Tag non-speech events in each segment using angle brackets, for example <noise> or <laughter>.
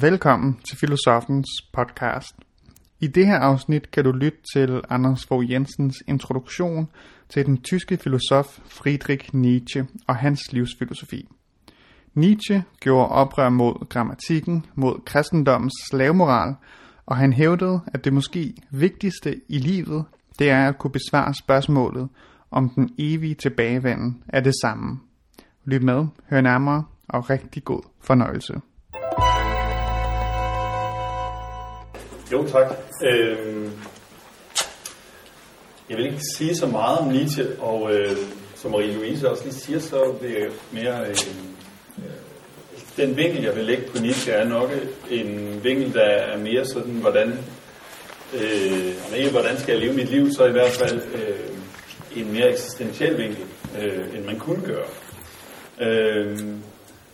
Velkommen til Filosofens podcast. I det her afsnit kan du lytte til Anders Fogh Jensens introduktion til den tyske filosof Friedrich Nietzsche og hans livsfilosofi. Nietzsche gjorde oprør mod grammatikken, mod kristendommens slavemoral, og han hævdede, at det måske vigtigste i livet, det er at kunne besvare spørgsmålet, om den evige tilbagevenden er det samme. Lyt med, hør nærmere og rigtig god fornøjelse. Jo, tak. Øh, jeg vil ikke sige så meget om Nietzsche, og øh, som Marie-Louise også lige siger, så vil jeg mere... Øh, øh den vinkel, jeg vil lægge på Nietzsche, er nok en vinkel, der er mere sådan, hvordan, øh, ikke hvordan skal jeg leve mit liv, så i hvert fald øh, en mere eksistentiel vinkel, øh, end man kunne gøre. Øh,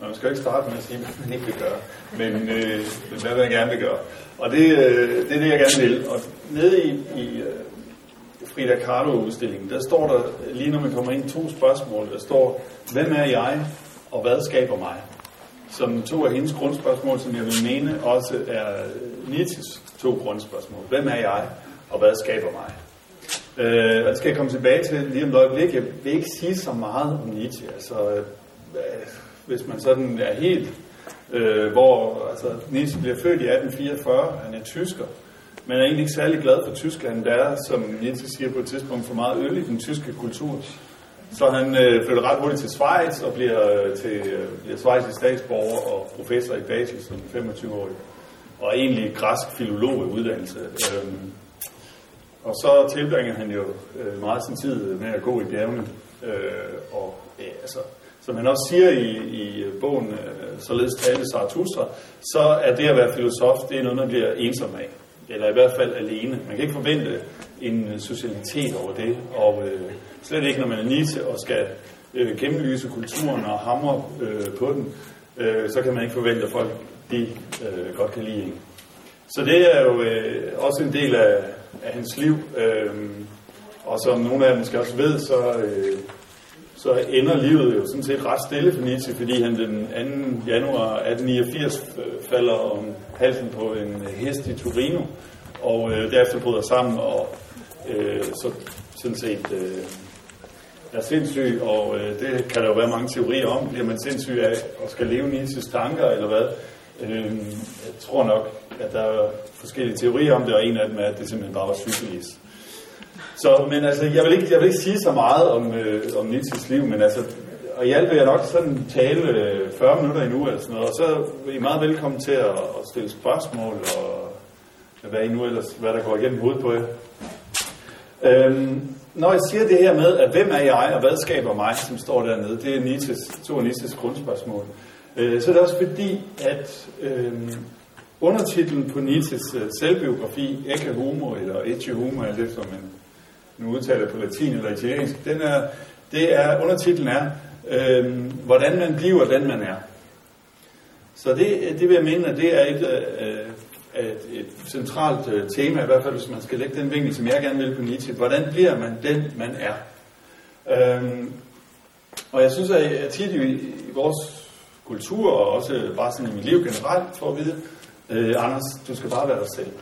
man skal jo ikke starte med at sige, hvad man ikke vil gøre, men øh, hvad man gerne vil gøre. Og det, øh, det er det, jeg gerne vil. Og nede i, i uh, Frida Kahlo-udstillingen, der står der, lige når man kommer ind, to spørgsmål. Der står, hvem er jeg, og hvad skaber mig? Som to af hendes grundspørgsmål, som jeg vil mene også er Nietzsches to grundspørgsmål. Hvem er jeg, og hvad skaber mig? Øh, det skal jeg komme tilbage til lige om et øjeblik. Jeg vil ikke sige så meget om Nietzsche. Altså, øh, hvis man sådan er helt øh, hvor altså, Nietzsche bliver født i 1844, han er tysker, men er egentlig ikke særlig glad for Tyskland. Der er, som Nietzsche siger på et tidspunkt, for meget øl i den tyske kultur. Så han øh, flytter ret hurtigt til Schweiz og bliver, øh, til, øh, bliver Schweizisk statsborger og professor i Basel som 25-årig. Og egentlig græsk filolog i uddannelse. Øhm, og så tilbringer han jo øh, meget sin tid med at gå i bjergene. Øh, og ja, altså, som han også siger i, i øh, bogen øh, Således tale Zarathustra, så er det at være filosof, det er noget, man bliver ensom af. Eller i hvert fald alene. Man kan ikke forvente en øh, socialitet over det. Og øh, slet ikke, når man er Nietzsche og skal øh, gennemlyse kulturen og hamre øh, på den, øh, så kan man ikke forvente, at folk de øh, godt kan lide en. Så det er jo øh, også en del af, af hans liv. Øh, og som nogle af jer måske også ved, så... Øh, så ender livet jo sådan set ret stille for Nietzsche, fordi han den 2. januar 1889 øh, falder om halsen på en hest i Torino, og øh, derefter bryder sammen, og øh, så sådan set øh, er sindssyg, og øh, det kan der jo være mange teorier om. Bliver man sindssyg af at skal leve Nietzsches tanker, eller hvad? Øh, jeg tror nok, at der er forskellige teorier om det, og en af dem er, at det simpelthen bare var syfilis. Så, men altså, jeg vil ikke, jeg vil ikke sige så meget om, øh, om Nietzsches liv, men altså, og i alt vil jeg nok sådan tale øh, 40 minutter endnu eller sådan noget, og så er I meget velkommen til at, at stille spørgsmål, og hvad I nu ellers, hvad der går igennem hovedet på jer. Øhm, når jeg siger det her med, at hvem er jeg, og hvad skaber mig, som står dernede, det er Nietzsches, to af Nietzsches grundspørgsmål. Øh, så er det også fordi, at øh, undertitlen på Nietzsches øh, selvbiografi, Ecce Homo, eller Ecce Homo, er det, som man nu udtaler på latin eller italiensk, den er, det er, undertitlen er, øh, hvordan man bliver den, man er. Så det, det vil jeg mene, at det er et, øh, et, et centralt øh, tema, i hvert fald hvis man skal lægge den vinkel, som jeg gerne vil på Nietzsche. Hvordan bliver man den, man er? Øhm, og jeg synes, at jeg tit i, i vores kultur, og også bare sådan i mit liv generelt, får at vide, øh, Anders, du skal bare være dig selv.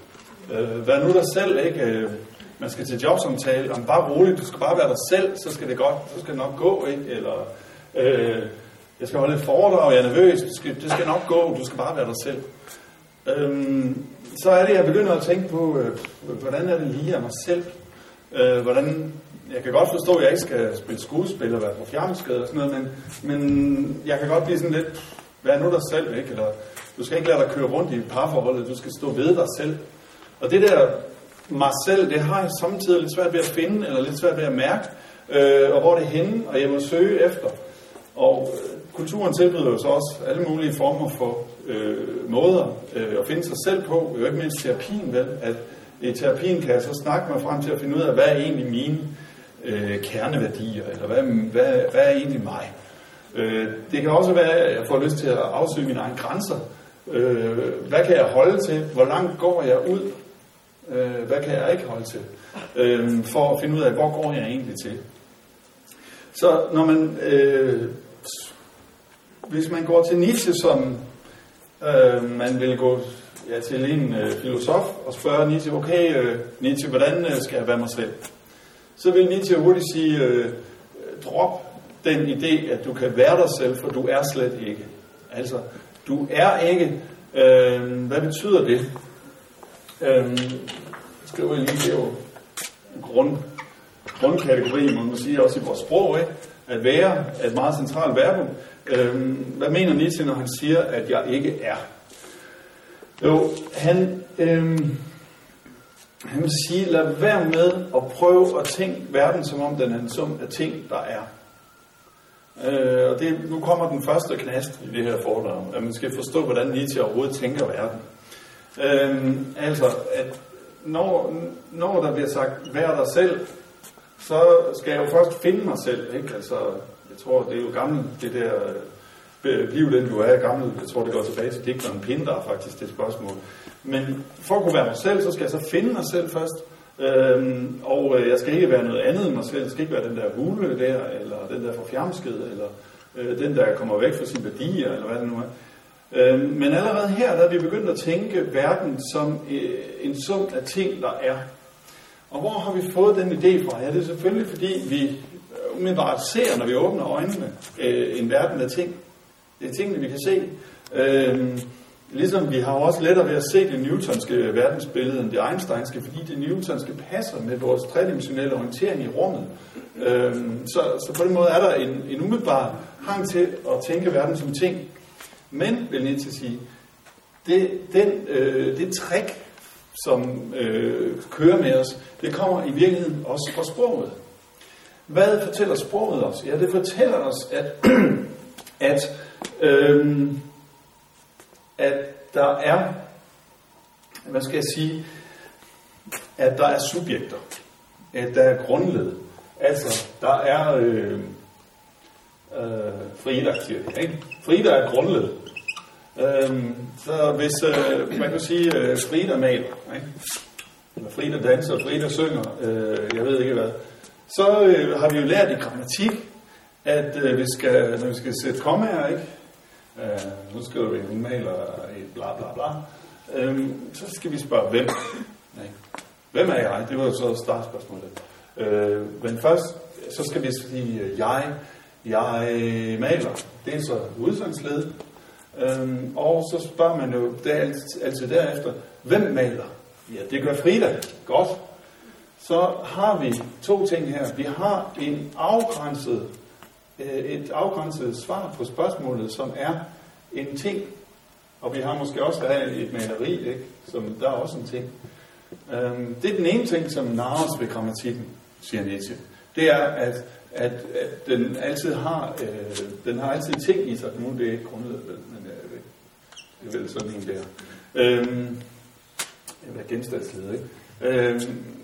Øh, vær nu dig selv, ikke? Øh, man skal til jobsamtale, om bare roligt, du skal bare være dig selv, så skal det godt, så skal det nok gå, ikke? Eller, øh, jeg skal holde et foredrag, jeg er nervøs, det skal, det skal nok gå, du skal bare være dig selv. Øhm, så er det, jeg begynder at tænke på, øh, hvordan er det lige af mig selv? Øh, hvordan, jeg kan godt forstå, at jeg ikke skal spille skuespil og være på fjernskade og sådan noget, men, men jeg kan godt blive sådan lidt, vær nu dig selv, ikke? Eller, du skal ikke lade dig køre rundt i parforholdet, du skal stå ved dig selv. Og det der mig selv, det har jeg samtidig lidt svært ved at finde, eller lidt svært ved at mærke, øh, og hvor det er henne, og jeg må søge efter. Og øh, kulturen tilbyder jo så også alle mulige former for øh, måder øh, at finde sig selv på, jo ikke mindst terapien, vel? At i terapien kan jeg så snakke mig frem til at finde ud af, hvad er egentlig mine øh, kerneværdier, eller hvad, hvad, hvad er egentlig mig? Øh, det kan også være, at jeg får lyst til at afsøge mine egne grænser. Øh, hvad kan jeg holde til? Hvor langt går jeg ud? Øh, hvad kan jeg ikke holde til? Øh, for at finde ud af, hvor går jeg egentlig til? Så når man, øh, hvis man går til Nietzsche som øh, man vil gå ja, til en øh, filosof og spørge Nietzsche, okay øh, Nietzsche, hvordan øh, skal jeg være mig selv? Så vil Nietzsche hurtigt sige, øh, drop den idé, at du kan være dig selv, for du er slet ikke. Altså, du er ikke. Øh, hvad betyder det? Øhm, skriver jeg lige, det er jo grund, grundkategori, må man sige, også i vores sprog, ikke? At være er et meget centralt verbum. Øhm, hvad mener Nietzsche, når han siger, at jeg ikke er? Jo, han, øhm, han vil sige, lad være med at prøve at tænke verden, som om den er en sum af ting, der er. Øh, og det, nu kommer den første knast i det her foredrag, at man skal forstå, hvordan Nietzsche overhovedet tænker verden. Øhm, altså, at når, når der bliver sagt, vær dig selv, så skal jeg jo først finde mig selv. Ikke? Altså, jeg tror, det er jo gammelt, det der øh, øh, bliv den du er gammel. Jeg tror, det går tilbage til digteren Pindar faktisk, det spørgsmål. Men for at kunne være mig selv, så skal jeg så finde mig selv først. Øhm, og øh, jeg skal ikke være noget andet end mig selv. Jeg skal ikke være den der hule der, eller den der forfjamskede, eller øh, den der kommer væk fra sine værdier, eller hvad det nu er. Øhm, men allerede her, der er vi begyndt at tænke verden som øh, en sum af ting, der er. Og hvor har vi fået den idé fra? Ja, det er selvfølgelig, fordi vi øh, umiddelbart ser, når vi åbner øjnene, øh, en verden af ting. Det er tingene, vi kan se. Øhm, ligesom vi har også lettere ved at se det newtonske verdensbillede end det einsteinske, fordi det newtonske passer med vores tredimensionelle orientering i rummet. Øhm, så, så på den måde er der en, en umiddelbar hang til at tænke verden som ting. Men, vil jeg til at sige, det, den, øh, det trick, som øh, kører med os, det kommer i virkeligheden også fra sproget. Hvad fortæller sproget os? Ja, det fortæller os, at, <clears throat> at øh, at der er, hvad skal jeg sige, at der er subjekter, at der er grundled. Altså, der er øh, øh, Frida, siger de. ikke? Frida er grundled. Øhm, så hvis øh, man kan sige, øh, Frida maler, ikke? eller Frida danser, Frida synger, øh, jeg ved ikke hvad, så øh, har vi jo lært i grammatik, at øh, vi skal, når vi skal sætte kommaer, ikke? Øh, nu skriver vi, hun maler et bla bla bla. Øh, så skal vi spørge, hvem? Ikke? Hvem er jeg? Det var så startspørgsmålet. Øh, men først, så skal vi sige, øh, jeg, jeg øh, maler. Det er så udsagsled. Øhm, og så spørger man jo det er altid, altid derefter, hvem maler? Ja, det gør Frida. Godt. Så har vi to ting her. Vi har en afgrænset Øh, et afgrænset svar på spørgsmålet, som er en ting. Og vi har måske også der et maleri, ikke? som der er også en ting. Øhm, det er den ene ting, som narres ved grammatikken, siger Nietzsche. Det er, at, at, at den altid har øh, den har altid ting i sig. Nu er det ikke grundet, men øh, det er vel sådan en der. Øhm, eller genstandsled, ikke? Øh,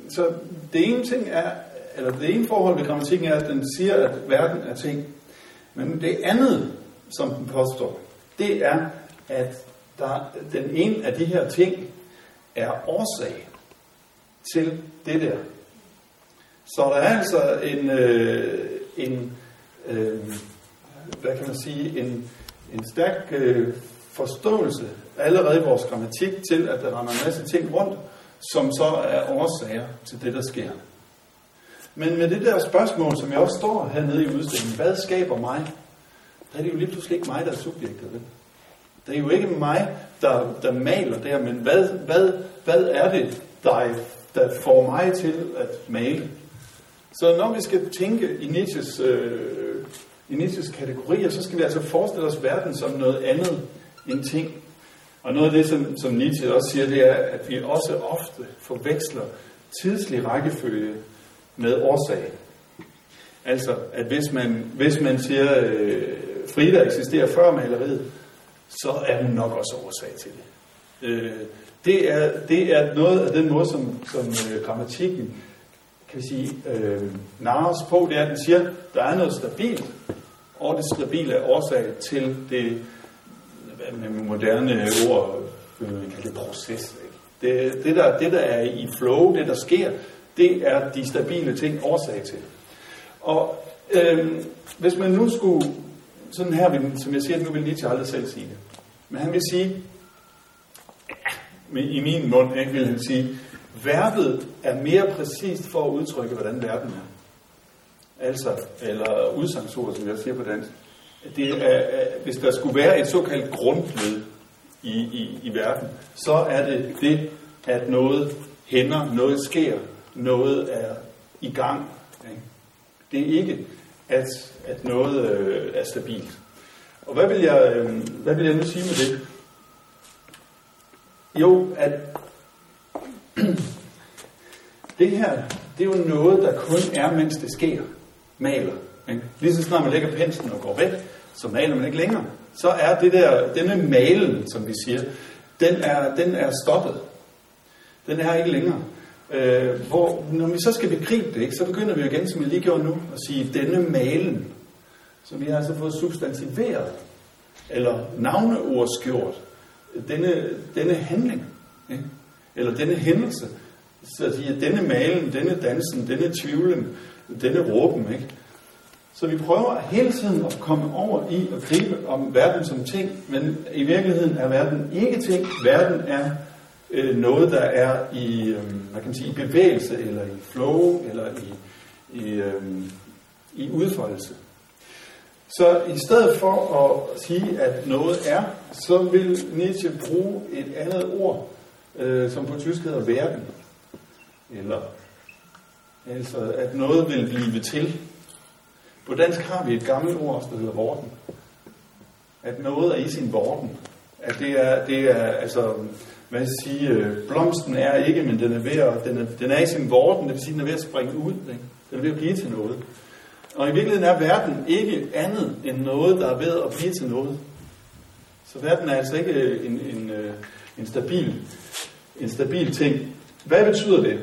så det ene ting er, eller det ene forhold ved grammatikken er, at den siger, at verden er ting. Men det andet, som den påstår, det er, at der, den ene af de her ting er årsag til det der. Så der er altså en, øh, en øh, hvad kan man sige, en, en stærk øh, forståelse allerede i vores grammatik til, at der er en masse ting rundt, som så er årsager til det, der sker. Men med det der spørgsmål, som jeg også står hernede i udstillingen, hvad skaber mig? Der er det jo lige pludselig ikke mig, der er subjektet. Vel? Det er jo ikke mig, der, der maler der, men hvad, hvad, hvad er det, der, der får mig til at male? Så når vi skal tænke i Nietzsches, øh, i Nietzsches kategorier, så skal vi altså forestille os verden som noget andet end ting. Og noget af det, som, som Nietzsche også siger, det er, at vi også ofte forveksler tidslig rækkefølge med årsag. Altså, at hvis man, hvis man siger, øh, Frida eksisterer før maleriet, så er hun nok også årsag til det. Øh, det, er, det er noget af den måde, som, som øh, grammatikken kan sige, øh, narres på, det er, at den siger, at der er noget stabilt, og det stabile er årsag til det, med moderne ord, man kalder det proces. Ikke? Det, det, der, det, der er i flow, det der sker, det er de stabile ting årsag til. Og øh, hvis man nu skulle, sådan her, som jeg siger, nu vil Nietzsche aldrig selv sige det. Men han vil sige, i min mund ikke, vil han sige, verbet er mere præcist for at udtrykke, hvordan verden er. Altså, eller udsangsord, som jeg siger på dansk. Det er, hvis der skulle være et såkaldt grundled i, i, i verden, så er det det, at noget hænder, noget sker, noget er i gang. Ikke? Det er ikke, at, at noget øh, er stabilt. Og hvad vil, jeg, øh, hvad vil jeg nu sige med det? Jo, at <clears throat> det her, det er jo noget, der kun er, mens det sker. Maler. Ikke? Lige så snart man lægger penslen og går væk, så maler man ikke længere. Så er det der, denne malen, som vi siger, den er, den er stoppet. Den er ikke længere. Øh, hvor, når vi så skal begribe det, ikke, så begynder vi igen, som jeg lige gjorde nu, at sige, denne malen, som vi altså har altså fået substantiveret, eller navneordsgjort, denne, denne handling, ikke? Eller denne hændelse, så de sige, denne malen, denne dansen, denne tvivlen, denne råben, ikke? Så vi prøver hele tiden at komme over i at gribe om verden som ting, men i virkeligheden er verden ikke ting. Verden er øh, noget, der er i, øh, hvad kan man sige, i bevægelse, eller i flow, eller i, i, øh, i udfoldelse. Så i stedet for at sige, at noget er, så vil Nietzsche bruge et andet ord, øh, som på tysk hedder verden. Eller altså, at noget vil blive til. På dansk har vi et gammelt ord, der hedder vorden. At noget er i sin vorden. At det er, det er altså, hvad skal sige, øh, blomsten er ikke, men den er, ved at, den er, den er i sin vorden, det vil sige, den er ved at springe ud. Ikke? Den er ved at blive til noget. Og i virkeligheden er verden ikke andet end noget, der er ved at blive til noget. Så verden er altså ikke en, en, øh, en, stabil, en stabil ting. Hvad betyder det?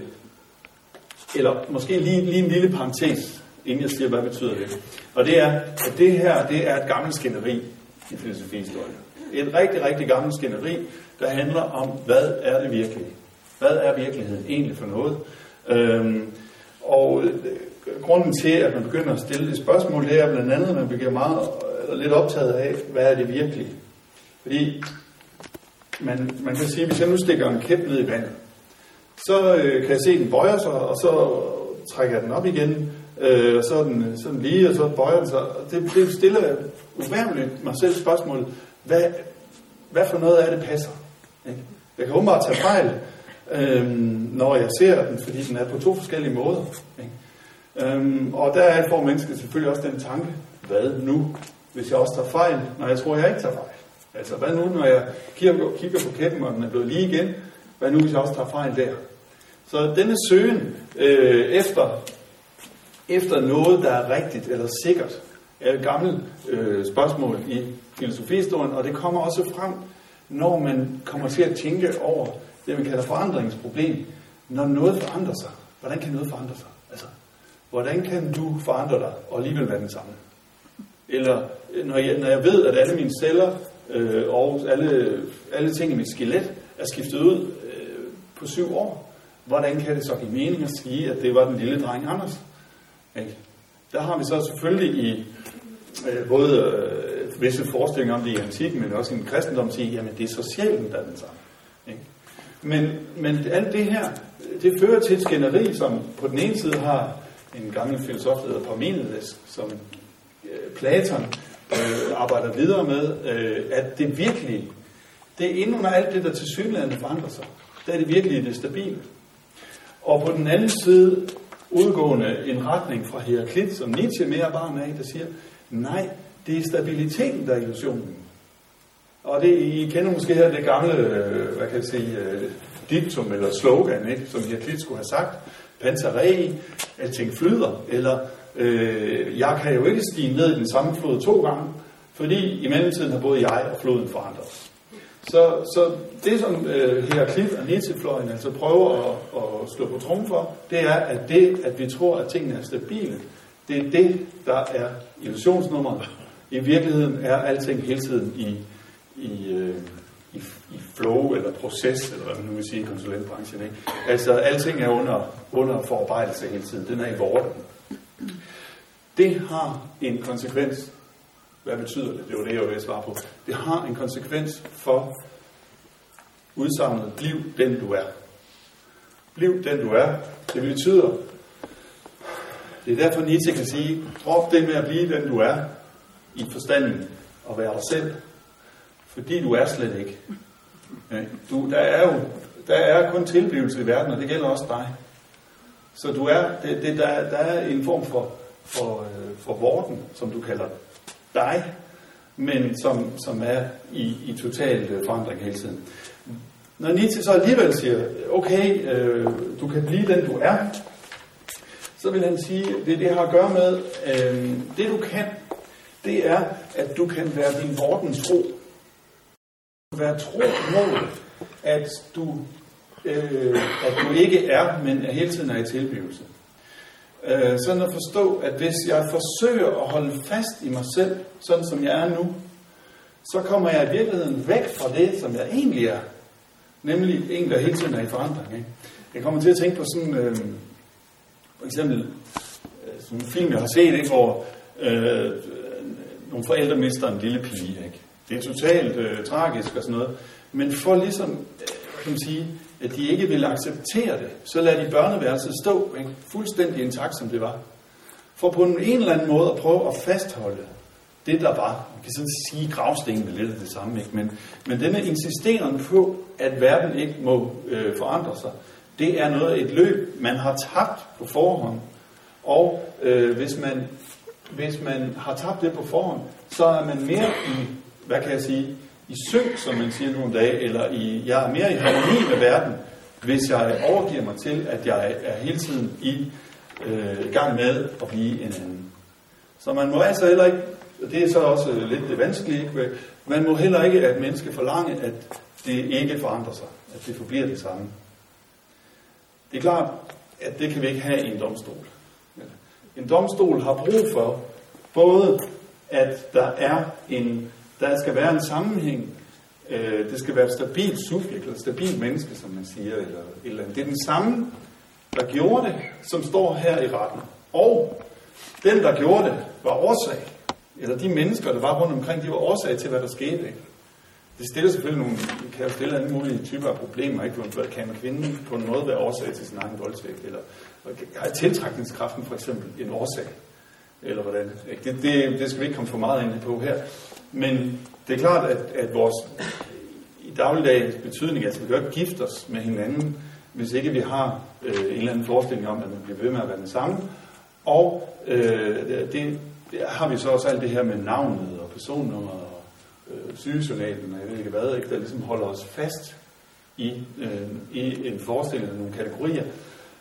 Eller måske lige, lige en lille parentes, inden jeg siger, hvad betyder det. Og det er, at det her det er et gammelt skænderi i filosofihistorien. Et rigtig, rigtig gammelt skænderi, der handler om, hvad er det virkelige? Hvad er virkeligheden egentlig for noget? Øhm, og øh, grunden til, at man begynder at stille det spørgsmål, det er blandt andet, at man bliver meget øh, lidt optaget af, hvad er det virkelige? Fordi man, man kan sige, at hvis jeg nu stikker en kæp ned i vandet, så øh, kan jeg se, at den bøjer sig, og så trækker jeg den op igen, øh, og så er, den, så den lige, og så bøjer den sig. Det, det stiller uværmeligt mig selv spørgsmålet, hvad, hvad for noget af det passer? Ikke? Jeg kan åbenbart tage fejl, øh, når jeg ser den, fordi den er på to forskellige måder. Ikke? Øh, og der får mennesket selvfølgelig også den tanke, hvad nu, hvis jeg også tager fejl, når jeg tror, jeg ikke tager fejl? Altså, hvad nu, når jeg kigger, på kæppen, og den er blevet lige igen? Hvad nu, hvis jeg også tager fejl der? Så denne søgen øh, efter, efter noget, der er rigtigt eller sikkert, er et gammelt øh, spørgsmål i filosofihistorien, og det kommer også frem, når man kommer til at tænke over det, man kalder forandringsproblem. Når noget forandrer sig, hvordan kan noget forandre sig? Altså, hvordan kan du forandre dig og alligevel være den samme? Eller når jeg, når jeg ved, at alle mine celler øh, og alle, alle ting i mit skelet er skiftet ud øh, på syv år, hvordan kan det så give mening at sige, at det var den lille dreng Anders? Ikke? Der har vi så selvfølgelig i øh, både øh, visse forestillinger om det i antikken, men også i en sige, jamen det er så sjælen, der er den samme. Ikke? Men, men alt det her, det fører til et skænderi, som på den ene side har en gammel filosof, der hedder Parmenides, som øh, Platon øh, arbejder videre med, øh, at det virkelige, det er inden under alt det, der til synligheden forandrer sig. Der er det virkelige det stabile. Og på den anden side udgående en retning fra Heraklit, som Nietzsche mere barn af, der siger, nej, det er stabiliteten, der er illusionen. Og det, I kender måske her det gamle, øh, hvad kan jeg sige, øh, diktum eller slogan, ikke, som Heraklit skulle have sagt, Pantarei, alting flyder, eller øh, jeg kan jo ikke stige ned i den samme flod to gange, fordi i mellemtiden har både jeg og floden forandret. Så, så det, som øh, Heraklit og Nietzsche-fløjen altså prøver at, at slå på trum for, det er, at det, at vi tror, at tingene er stabile, det er det, der er illusionsnummeret. I virkeligheden er alting hele tiden i, i, øh, i, i flow eller proces, eller hvad man nu vil sige i konsulentbranchen. Ikke? Altså, alting er under, under forarbejdelse hele tiden. Den er i vorten. Det har en konsekvens. Hvad betyder det? Det var det, jeg ville svare på. Det har en konsekvens for udsagnet, bliv den du er. Bliv den du er. Det betyder, det er derfor Nietzsche kan sige, drop det med at blive den du er, i forstanden og være dig selv. Fordi du er slet ikke. Du, der er jo der er kun tilblivelse i verden, og det gælder også dig. Så du er, det, det, der, der er en form for, for, øh, for vorden, som du kalder dig, men som, som er i, i total øh, forandring hele tiden. Når Nietzsche så alligevel siger, okay, øh, du kan blive den du er, så vil han sige, det det har at gøre med, øh, det du kan, det er, at du kan være din vorden tro. Være tro mod, at du, øh, at du ikke er, men er hele tiden er i tilblivelse. Øh, sådan at forstå, at hvis jeg forsøger at holde fast i mig selv, sådan som jeg er nu, så kommer jeg i virkeligheden væk fra det, som jeg egentlig er. Nemlig en, der hele tiden er i forandring. Ikke? Jeg kommer til at tænke på sådan, øh, for eksempel, øh, sådan en film, jeg har set, ikke, hvor øh, nogle forældre mister en lille pige. Ikke? Det er totalt øh, tragisk og sådan noget. Men for ligesom, øh, kan man sige, at de ikke vil acceptere det, så lader de børneværelset stå ikke? fuldstændig intakt, som det var. For på en eller anden måde at prøve at fastholde det, der var. Man kan sådan sige, gravstenen er lidt det samme, ikke? Men, men denne insisteren på, at verden ikke må øh, forandre sig, det er noget et løb, man har tabt på forhånd. Og øh, hvis, man, hvis man har tabt det på forhånd, så er man mere i, hvad kan jeg sige, i synk, som man siger nu om dagen, eller i, jeg er mere i harmoni med verden, hvis jeg overgiver mig til, at jeg er hele tiden i øh, gang med at blive en anden. Så man må altså heller ikke, og det er så også lidt det vanskelige, ikke? man må heller ikke, at menneske forlange, at det ikke forandrer sig, at det forbliver det samme. Det er klart, at det kan vi ikke have i en domstol. En domstol har brug for både, at der er en der skal være en sammenhæng. Øh, det skal være et stabilt subjekt, eller et stabilt menneske, som man siger. Eller, eller Det er den samme, der gjorde det, som står her i retten. Og den, der gjorde det, var årsag. Eller de mennesker, der var rundt omkring, de var årsag til, hvad der skete. Ikke? Det stiller selvfølgelig nogle, kan jo stille alle mulige typer af problemer. Ikke? Kan en kvinde på en måde være årsag til sin egen voldtægt? Eller er tiltrækningskraften for eksempel en årsag? Eller hvordan? Det, det, det skal vi ikke komme for meget ind på her. Men det er klart, at, at vores i dagligdagens betydning, altså vi kan ikke gifte os med hinanden, hvis ikke vi har øh, en eller anden forestilling om, at man bliver ved med at være den samme. Og øh, det, det har vi så også alt det her med navnet og personnummer og øh, sygejournalen og jeg ved ikke hvad, ikke, der ligesom holder os fast i, øh, i en forestilling af nogle kategorier.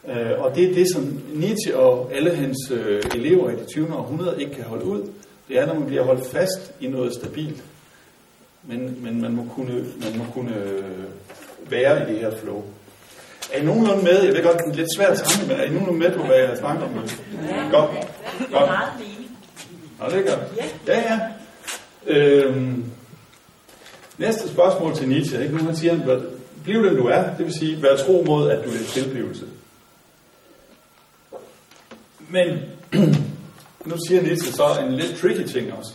Øh, og det er det, som Nietzsche og alle hans øh, elever i det 20. århundrede ikke kan holde ud det er, når man bliver holdt fast i noget stabilt. Men, men man, må kunne, man må kunne øh, være i det her flow. Er I nogenlunde med? Jeg ved godt, det er lidt svært at men er I nogenlunde med på, hvad jeg snakker om? Ja, godt. godt. Nå, det er godt. Ja, ja. Øhm, næste spørgsmål til Nietzsche. Ikke? Nu han siger, bliv den du er, det vil sige, vær tro mod, at du er en tilblivelse. Men <clears throat> nu siger Nietzsche så en lidt tricky ting også.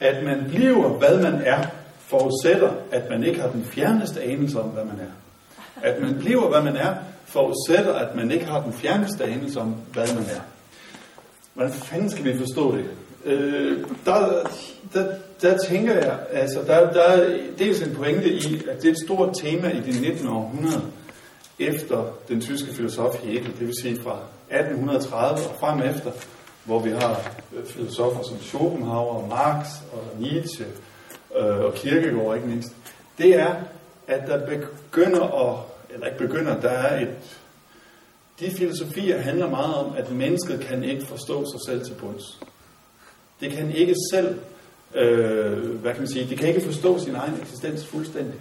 At man bliver, hvad man er, forudsætter, at man ikke har den fjerneste anelse om, hvad man er. At man bliver, hvad man er, forudsætter, at man ikke har den fjerneste anelse om, hvad man er. Hvordan fanden skal vi forstå det? Øh, der, der, der tænker jeg, altså, der, der er dels en pointe i, at det er et stort tema i det 19. århundrede, efter den tyske filosof Hegel, det vil sige fra 1830 og frem efter, hvor vi har øh, filosofer som Schopenhauer, Marx og Nietzsche øh, og Kierkegaard ikke mindst, det er, at der begynder at, eller ikke begynder, der er et, de filosofier handler meget om, at mennesket kan ikke forstå sig selv til bunds. Det kan ikke selv, øh, hvad kan man sige, det kan ikke forstå sin egen eksistens fuldstændig.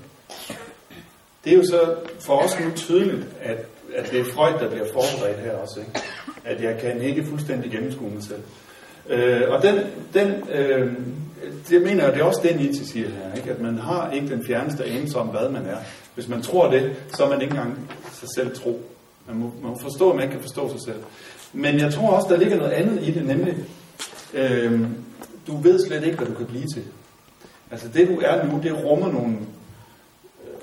Det er jo så for os nu tydeligt, at, at det er Freud, der bliver forberedt her også. Ikke? at jeg kan ikke fuldstændig gennemskue mig selv. Øh, og den, den øh, det mener jeg, det er også det, Nietzsche siger her, ikke? at man har ikke den fjerneste anelse om, hvad man er. Hvis man tror det, så er man ikke engang sig selv tro. Man må, man må forstå, at man ikke kan forstå sig selv. Men jeg tror også, der ligger noget andet i det, nemlig øh, du ved slet ikke, hvad du kan blive til. Altså det du er nu, det rummer nogle øh,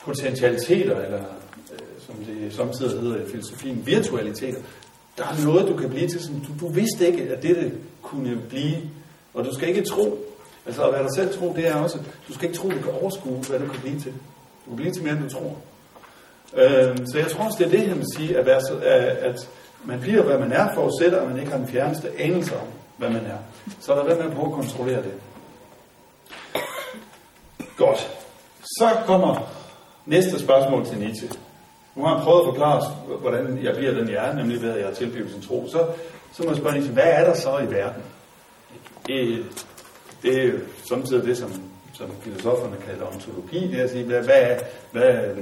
potentialiteter, eller som det samtidig hedder i filosofien, virtualiteter. Der er noget, du kan blive til, som du, du vidste ikke, at dette kunne blive. Og du skal ikke tro, altså at være dig selv tro, det er også, du skal ikke tro, at du kan overskue, hvad du kan blive til. Du kan blive til mere, end du tror. Øh, så jeg tror også, det er det, han vil sige, at, være så, at man bliver, hvad man er, forudsætter, at man ikke har den fjerneste anelse om, hvad man er. Så lad være med med prøve at kontrollere det. Godt. Så kommer næste spørgsmål til Nietzsche. Nu har han prøvet at forklare os, hvordan jeg bliver den jeg er, nemlig ved at jeg har tilgivet sin tro. Så, så må jeg spørge hvad er der så i verden? Det, det er jo samtidig det, som, som filosoferne kalder ontologi, det er at sige, hvad, hvad, hvad,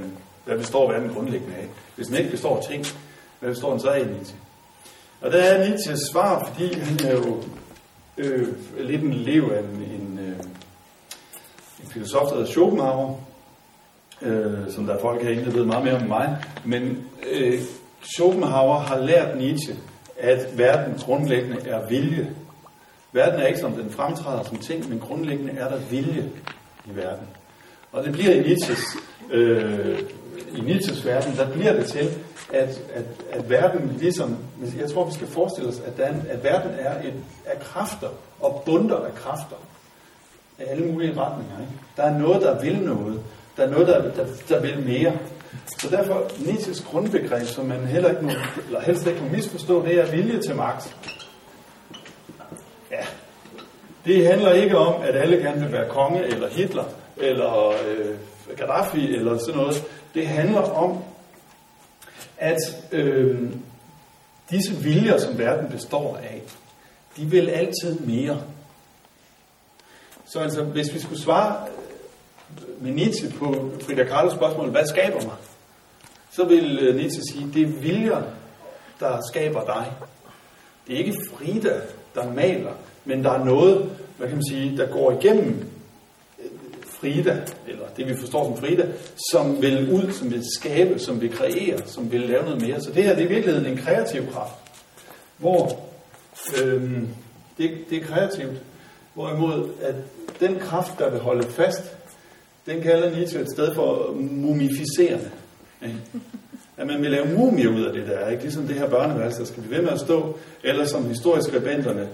hvad består verden grundlæggende af? Hvis den ikke består af ting, hvad består den så af, Nietzsche? Og der er Nietzsches svar, fordi han er jo øh, lidt en elev af en, en, øh, en filosof, der hedder Schopenhauer, øh, som der er folk herinde, der ved meget mere om mig. Men øh, Schopenhauer har lært Nietzsche, at verden grundlæggende er vilje. Verden er ikke som den fremtræder som ting, men grundlæggende er der vilje i verden. Og det bliver i Nietzsches, øh, i Nietzsches verden, der bliver det til, at, at, at verden ligesom, jeg tror vi skal forestille os, at, der, at verden er et, af kræfter og bunder af kræfter af alle mulige retninger. Ikke? Der er noget, der vil noget. Der er noget, der, der, der vil mere. Så derfor, Nietzsches grundbegreb, som man heller ikke må, eller helst ikke må misforstå, det er vilje til magt. Ja, det handler ikke om, at alle gerne vil være konge, eller Hitler, eller øh, Gaddafi, eller sådan noget. Det handler om, at øh, disse viljer, som verden består af, de vil altid mere. Så altså, hvis vi skulle svare med Nietzsche på Frida Kahlos spørgsmål, hvad skaber mig? Så vil øh, Nietzsche sige, det er viljer, der skaber dig. Det er ikke Frida, der maler, men der er noget, hvad kan man sige, der går igennem øh, Frida, eller det vi forstår som Frida, som vil ud, som vil skabe, som vil kreere, som vil lave noget mere. Så det her det er i virkeligheden en kreativ kraft, hvor øhm, det, det er kreativt, hvorimod at den kraft, der vil holde fast, den kalder Nietzsche et sted for mumificerende. Ikke? At man vil lave mumie ud af det der, ikke? ligesom det her børneværelse, der skal blive ved med at stå, eller som historieskribenterne,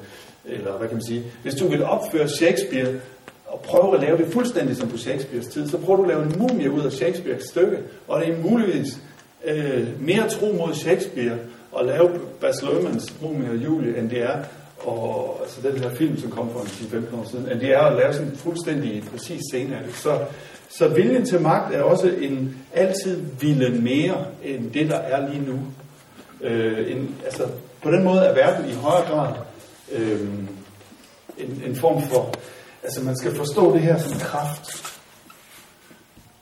eller hvad kan man sige, hvis du vil opføre Shakespeare og prøve at lave det fuldstændig som på Shakespeares tid, så prøver du at lave en mumie ud af Shakespeares stykke, og det er muligvis øh, mere tro mod Shakespeare at lave Bas Luhrmanns mumie og Julie, end det er og altså den her film, som kom for en 10-15 år siden, at det er at lave sådan en fuldstændig præcis scene af det. Så, så viljen til magt er også en altid ville mere end det, der er lige nu. Øh, en, altså, på den måde er verden i højere grad øh, en, en form for Altså man skal forstå det her som kraft.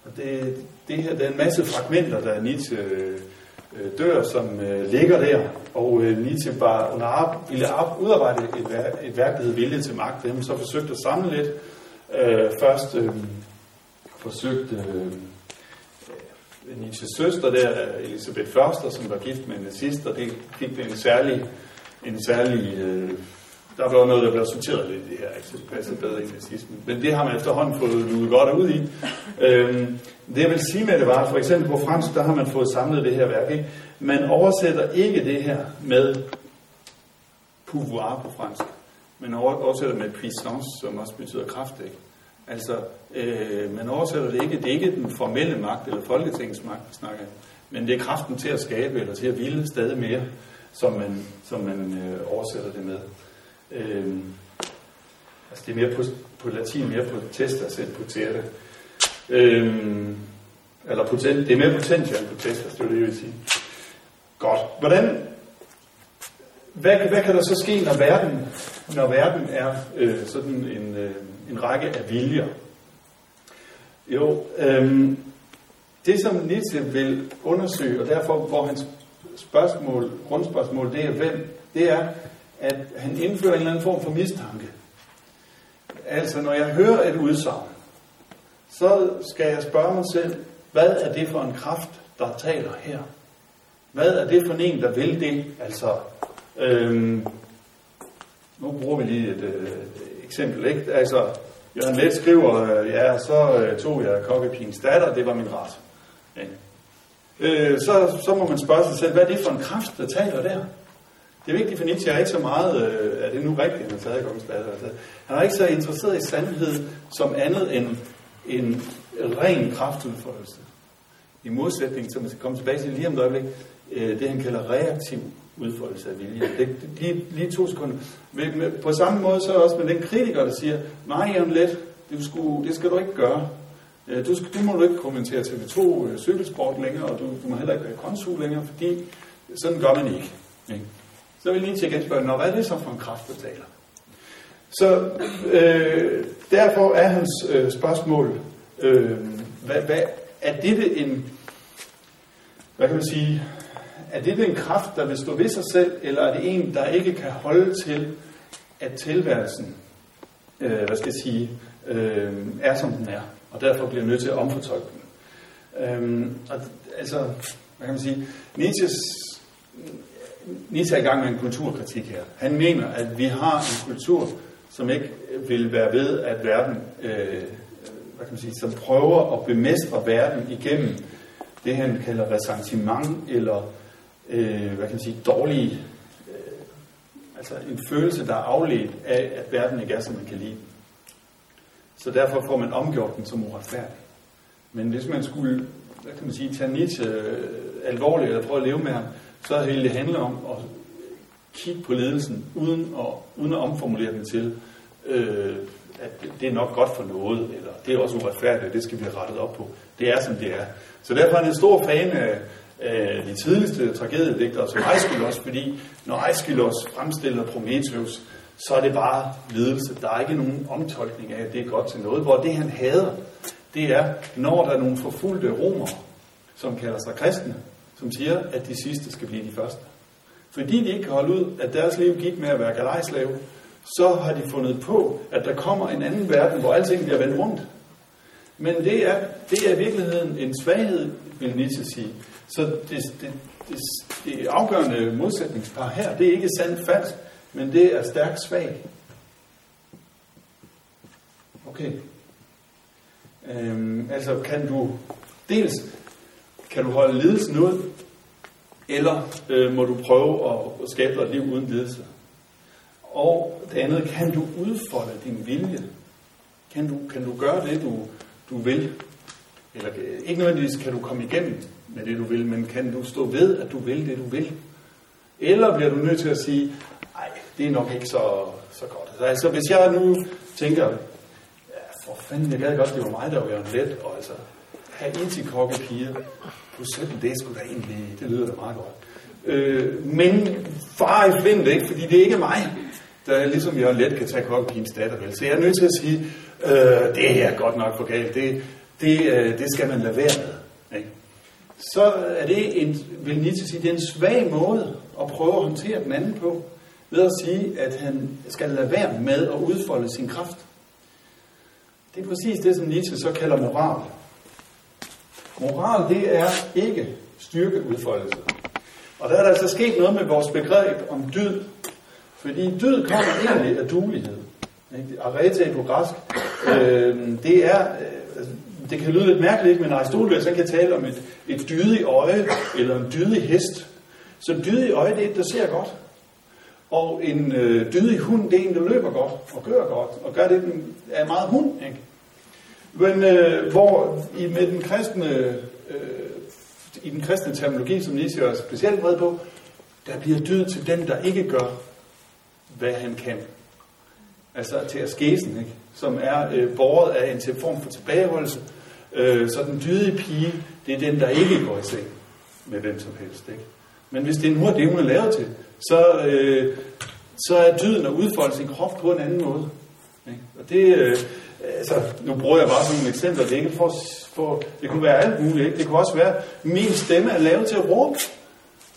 Og det, det her, der er en masse fragmenter, der Nietzsche øh, Øh, dør, som øh, ligger der. Og øh, Nietzsche var under ar- ville ar- udarbejde et, vær- et værk, der hed Vilje til magt. Det har man så forsøgt at samle lidt. Øh, først øh, forsøgte øh, Nietzsches søster der, Elisabeth Förster, som var gift med en nazist, og det fik det en særlig, en særlig øh, der var noget, der blev sorteret lidt i det her, ikke? så det passede bedre i nazismen. Men det har man efterhånden fået luet godt ud i. Øhm, det jeg vil sige med det var, for eksempel på fransk, der har man fået samlet det her værk. Ikke? Man oversætter ikke det her med pouvoir på fransk. men oversætter med puissance, som også betyder kraft. Ikke? Altså, øh, man oversætter det ikke. Det er ikke den formelle magt eller folketingets magt, vi snakker Men det er kraften til at skabe eller til at ville stadig mere, som man, som man øh, oversætter det med. Øh, altså det er mere på, på latin mere på testas end på terte. Øh, eller potent, det er mere potential end testas, altså, det er det, jeg vil sige. Godt. Hvordan, hvad, hvad kan der så ske, når verden, når verden er øh, sådan en, øh, en række af viljer? Jo, øh, det som Nietzsche vil undersøge, og derfor hvor hans spørgsmål, grundspørgsmål, det er hvem, det er, at han indfører en eller anden form for mistanke. Altså, når jeg hører et udsagn, så skal jeg spørge mig selv, hvad er det for en kraft, der taler her? Hvad er det for en, der vil det? Altså, øhm, nu bruger vi lige et øh, eksempel, ikke? Altså, Jørgen Let skriver, øh, ja, så øh, tog jeg kokkepigens datter, det var min ret. Ja. Øh, så, så må man spørge sig selv, hvad er det for en kraft, der taler der? Det er vigtigt for Nietzsche er ikke så meget, øh, er det nu rigtigt, han har taget kongens datter? Altså, han er ikke så interesseret i sandhed som andet end en ren kraftudfoldelse. I modsætning, som vi skal komme tilbage til lige om et øjeblik, øh, det han kalder reaktiv udfoldelse af vilje. Det, lige, lige to sekunder. Men, med, på samme måde så også med den kritiker, der siger, nej, Jan Let, det, skulle, det skal du ikke gøre. Øh, du, skal, du må du ikke kommentere TV2 øh, cykelsport længere, og du, du må heller ikke være konsul længere, fordi sådan gør man ikke. ikke? Så vil jeg lige til igen spørge, hvad er det så for en kraft, der taler? Så øh, derfor er hans øh, spørgsmål, øh, hvad, hvad, er det en, hvad kan man sige, er det en kraft, der vil stå ved sig selv, eller er det en, der ikke kan holde til, at tilværelsen, øh, hvad skal jeg sige, øh, er som den er, og derfor bliver nødt til at omfortolke den. Øh, og, altså, hvad kan man sige, Nietzsches, Nietzsche er i gang med en kulturkritik her. Han mener, at vi har en kultur, som ikke vil være ved, at verden, øh, hvad kan man sige, som prøver at bemestre verden igennem det, han kalder ressentiment, eller øh, hvad kan man sige, dårlige, øh, altså en følelse, der er afledt af, at verden ikke er, som man kan lide Så derfor får man omgjort den som uretfærdig. Men hvis man skulle, hvad kan man sige, tage Nietzsche øh, alvorligt, eller prøve at leve med ham, så ville det handle om at kigge på ledelsen, uden at, uden at omformulere den til, øh, at det er nok godt for noget, eller det er også uretfærdigt, det skal vi have rettet op på. Det er, som det er. Så derfor er han en stor fan af, af de tidligste tragediedigtere som Aeschylus, fordi når Aeschylus fremstiller Prometheus, så er det bare ledelse. Der er ikke nogen omtolkning af, at det er godt til noget. Hvor det, han hader, det er, når der er nogle forfulgte romere, som kalder sig kristne, som siger, at de sidste skal blive de første. Fordi de ikke kan holde ud, at deres liv gik med at være galejslave, så har de fundet på, at der kommer en anden verden, hvor alting bliver vendt rundt. Men det er, det er i virkeligheden en svaghed, vil Nietzsche sige. Så det, det, det, det afgørende modsætningspar her, det er ikke sandt falsk, men det er stærkt svag. Okay. Øhm, altså kan du dels kan du holde lidelsen ud, eller øh, må du prøve at, at skabe dig et liv uden lidelse? Og det andet, kan du udfolde din vilje? Kan du, kan du gøre det, du, du vil? Eller øh, ikke nødvendigvis kan du komme igennem med det, du vil, men kan du stå ved, at du vil det, du vil? Eller bliver du nødt til at sige, nej, det er nok ikke så, så godt. Altså, altså, hvis jeg nu tænker, ja, for fanden, jeg gad godt, det var mig, der var let, og altså, have kokke piger på 17, det skulle sgu da egentlig, det lyder da meget godt. Øh, men far i flint, ikke? Fordi det er ikke mig, der ligesom jeg let kan tage kokkepigens datter, vel? Så jeg er nødt til at sige, øh, det er godt nok for galt, det, det, øh, det skal man lade være med. Ikke? Så er det en, vil Nietzsche sige, det er en svag måde at prøve at håndtere den anden på, ved at sige, at han skal lade være med at udfolde sin kraft. Det er præcis det, som Nietzsche så kalder moral. Moral, det er ikke styrkeudfoldelse. Og der er der altså sket noget med vores begreb om dyd. Fordi dyd kommer egentlig af dulighed. Arete på græsk, øh, det er, øh, det kan lyde lidt mærkeligt, men Aristoteles kan tale om et, et dydigt øje, eller en dydig hest. Så en dydig øje, det er et, der ser godt. Og en øh, dydig hund, det er en, der løber godt, og gør godt, og gør det, den er meget hund, ikke? Men øh, hvor i, med den kristne, øh, i den kristne terminologi, som Nietzsche er specielt bred på, der bliver dyd til den, der ikke gør, hvad han kan. Altså til askesen, ikke? som er øh, båret af en form for tilbageholdelse. Øh, så den dydige pige, det er den, der ikke går i seng med hvem som helst. Ikke? Men hvis det er nu det, hun er lavet til, så, øh, så er dyden at udfolde sin krop på en anden måde. Ikke? Og det, øh, altså, nu bruger jeg bare sådan nogle eksempler, det, er ikke for, for, det kunne være alt muligt. Ikke? Det kunne også være, min stemme er lavet til at råbe.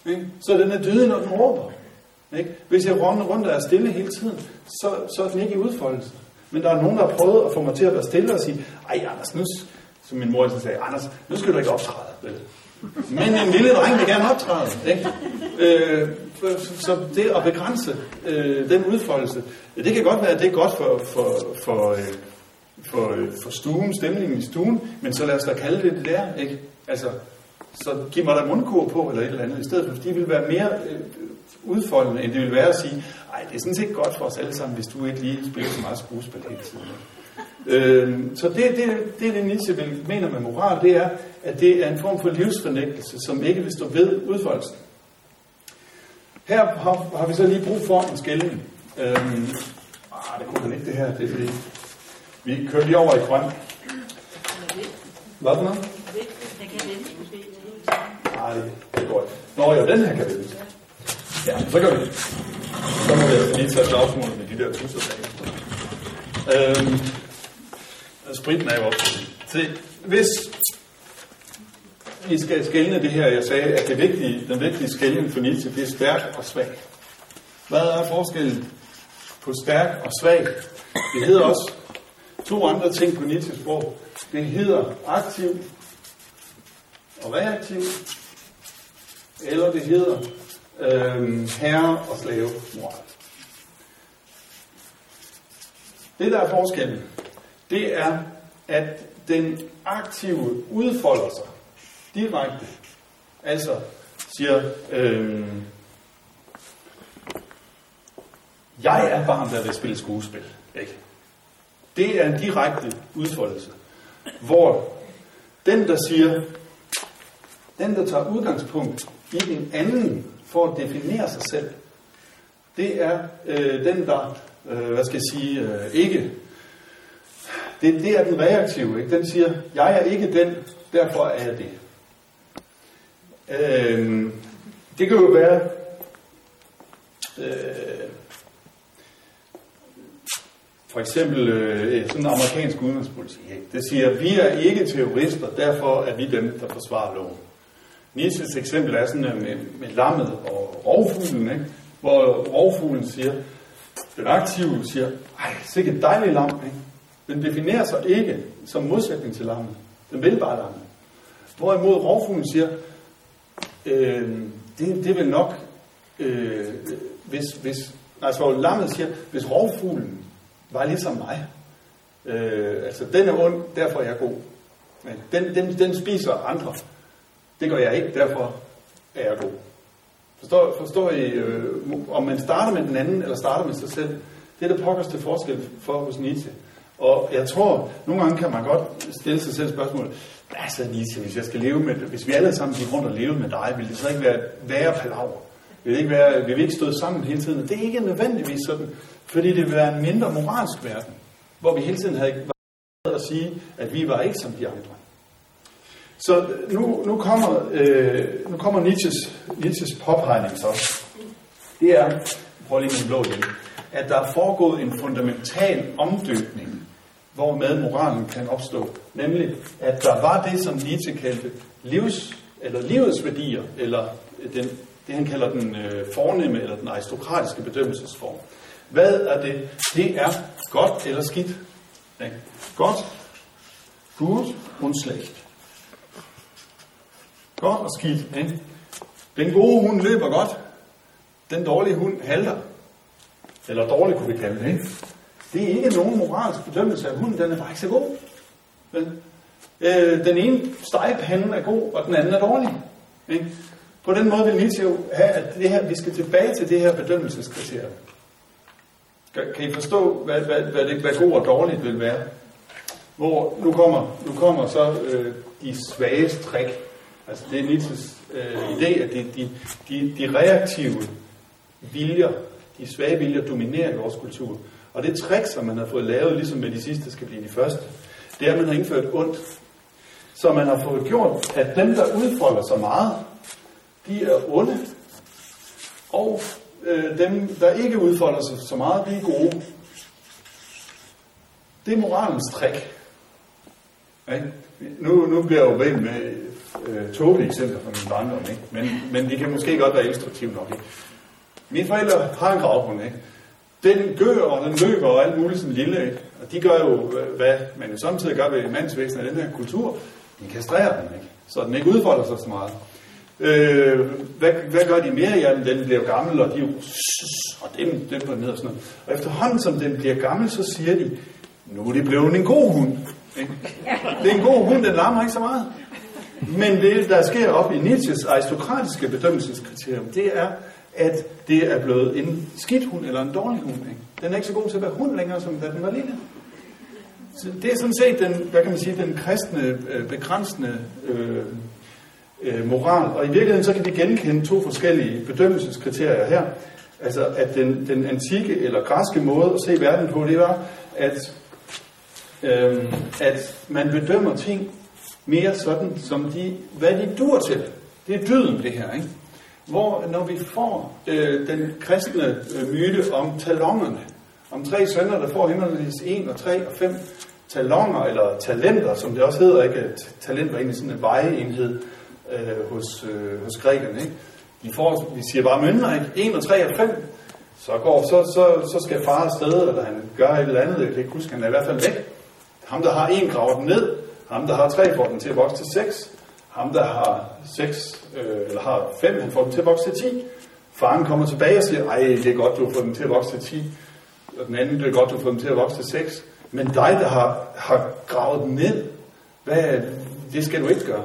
Ikke? Så den er dydig, når den råber. Ikke? Hvis jeg runder rundt og er stille hele tiden, så, så er den ikke i udfoldelse. Men der er nogen, der har prøvet at få mig til at være stille og sige, ej Anders, nu, som min mor altid sagde, Anders, nu skal du ikke optræde. Vel? Men en lille dreng vil gerne optræde. Ikke? Øh, så det at begrænse øh, den udfoldelse, det kan godt være, at det er godt for, for, for, øh, for, øh, for stuen, stemningen i stuen, men så lad os da kalde det det der, ikke? Altså, så giv mig da mundkur på, eller et eller andet, i stedet for, fordi det ville være mere øh, udfoldende, end det ville være at sige, ej, det er sådan set godt for os alle sammen, hvis du ikke lige spiller så meget skuespil hele tiden. Øh, så det, det, det, det Nietzsche vil, mener med moral, det er, at det er en form for livsfornægtelse, som ikke vil stå ved udfoldelsen. Her har, har vi så lige brug for en skældning. Øh, ah, det kunne man ikke det her, det er fordi, vi kører lige over i grøn. Hvad for noget? Nej, det går ikke. Nå jo, den her kan vi Ja, så gør vi det. Så må vi altså lige tage slagsmål med de der tusser bag. Øhm, spritten er jo op. Se, hvis I skal skælne det her, jeg sagde, at det vigtige, den vigtige skældning for Nietzsche, det er stærk og svag. Hvad er forskellen på stærk og svag? Det hedder også to andre ting på Nietzsches sprog. Det hedder aktiv og reaktiv, eller det hedder øh, herre og slave moral. Det der er forskellen, det er, at den aktive udfolder sig direkte. Altså siger, øh, jeg er barn, der vil spille skuespil. Ikke? Det er en direkte udfoldelse, hvor den, der siger, den, der tager udgangspunkt i den anden for at definere sig selv, det er øh, den, der, øh, hvad skal jeg sige, øh, ikke, det, det er den reaktive, ikke? den siger, jeg er ikke den, derfor er jeg det. Øh, det kan jo være, øh, for eksempel øh, sådan en amerikansk udenrigspolitik. Det siger, at vi er ikke terrorister, derfor er vi dem, der forsvarer loven. Nietzsches eksempel er sådan øh, med, med lammet og rovfuglen, ikke? hvor rovfuglen siger, den aktive siger, ej, sikkert et dejligt lam. Ikke? Den definerer sig ikke som modsætning til lammet. Den vil bare lammet. Hvorimod rovfuglen siger, øh, det, det vil nok, øh, hvis, hvis, altså lammet siger, hvis rovfuglen var ligesom mig, øh, altså den er ond, derfor er jeg god. Men den, den, den spiser andre. Det gør jeg ikke, derfor er jeg god. Forstår, forstår I, øh, om man starter med den anden, eller starter med sig selv, det er der pokkers til forskel for hos Nietzsche. Og jeg tror, nogle gange kan man godt stille sig selv spørgsmålet, hvad så Nietzsche, hvis jeg skal leve med, hvis vi alle sammen gik rundt og levede med dig, ville det så ikke være værre palaver? Vil det ikke være, vil vi ikke stå sammen hele tiden? Og det er ikke nødvendigvis sådan, fordi det vil være en mindre moralsk verden, hvor vi hele tiden havde været at sige, at vi var ikke som de andre. Så nu, nu kommer, øh, nu kommer Nietzsches, Nietzsches påpegning så. Det er, prøv lige med blå igen, at der er foregået en fundamental omdøbning, hvor med moralen kan opstå. Nemlig, at der var det, som Nietzsche kaldte livs, eller livets værdier, eller den, det han kalder den øh, fornemme, eller den aristokratiske bedømmelsesform. Hvad er det? Det er godt eller skidt. Ja. Godt, gut und schlecht. Godt og skidt. Ikke? Den gode hund løber godt. Den dårlige hund halter. Eller dårlig kunne vi kalde det. Ikke? Det er ikke nogen moralsk bedømmelse af hunden. Den er bare ikke så god. Men, øh, den ene stegepande er god, og den anden er dårlig. Ikke? På den måde vil Nietzsche have, at det her, vi skal tilbage til det her bedømmelseskriterium. Kan I forstå, hvad, hvad, hvad, det, hvad god og dårligt vil være? Hvor nu kommer, nu kommer så øh, de svageste træk Altså det er Nietzsches øh, idé, at de, de, de, de reaktive viljer, de svage viljer dominerer i vores kultur. Og det trick, som man har fået lavet, ligesom med de sidste skal blive de første, det er, at man har indført ondt. Så man har fået gjort, at dem, der udfolder sig meget, de er onde, og øh, dem, der ikke udfolder sig så meget, de er gode. Det er moralens trick. Nu, nu bliver jeg jo ved med øh, tåbelige eksempler fra min barndom, ikke? Men, men de kan måske godt være illustrative nok. Ikke? Mine forældre har en gravhund, ikke? Den gør, og den løber og alt muligt som lille, ikke? Og de gør jo, hvad man jo samtidig gør ved mandsvæsen af den her kultur. de kastrerer den, ikke? så den ikke udfolder sig så meget. Øh, hvad, hvad gør de mere? Ja, den bliver gammel, og de og dem, dem på ned og sådan noget. Og efterhånden som den bliver gammel, så siger de, nu er det blevet en god hund. Ikke? <laughs> Det er en god hund, den larmer ikke så meget. Men det, der sker op i Nietzsches aristokratiske bedømmelseskriterium, det er, at det er blevet en skidt hund eller en dårlig hund. Ikke? Den er ikke så god til at være hund længere, som da den var lille. Så det er sådan set den, hvad kan man sige, den kristne, øh, begrænsende øh, øh, moral. Og i virkeligheden så kan vi genkende to forskellige bedømmelseskriterier her. Altså at den, den antikke eller græske måde at se verden på, det var, at, øh, at man bedømmer ting mere sådan, som de, hvad de dur til. Det er dyden, det her, ikke? Hvor når vi får øh, den kristne øh, myte om talongerne, om tre sønner, der får himmelvis en og tre og fem talonger, eller talenter, som det også hedder, ikke? Talent var egentlig sådan en vejeenhed øh, hos, øh, hos grækerne, ikke? De får, vi siger bare mønner, ikke? 1 og 3 og 5. Så, går, så, så, så skal far afsted, eller han gør et eller andet, jeg kan ikke huske, han er i hvert fald væk. Ham, der har en, graver den ned. Ham, der har tre, får den til at vokse til 6. Ham, der har 6, øh, eller har 5, han får den til at vokse til 10. Faren kommer tilbage og siger, ej, det er godt, du har fået den til at vokse til 10. Og den anden, det er godt, du har fået den til at vokse til 6. Men dig, der har, har gravet den ned, hvad, det skal du ikke gøre.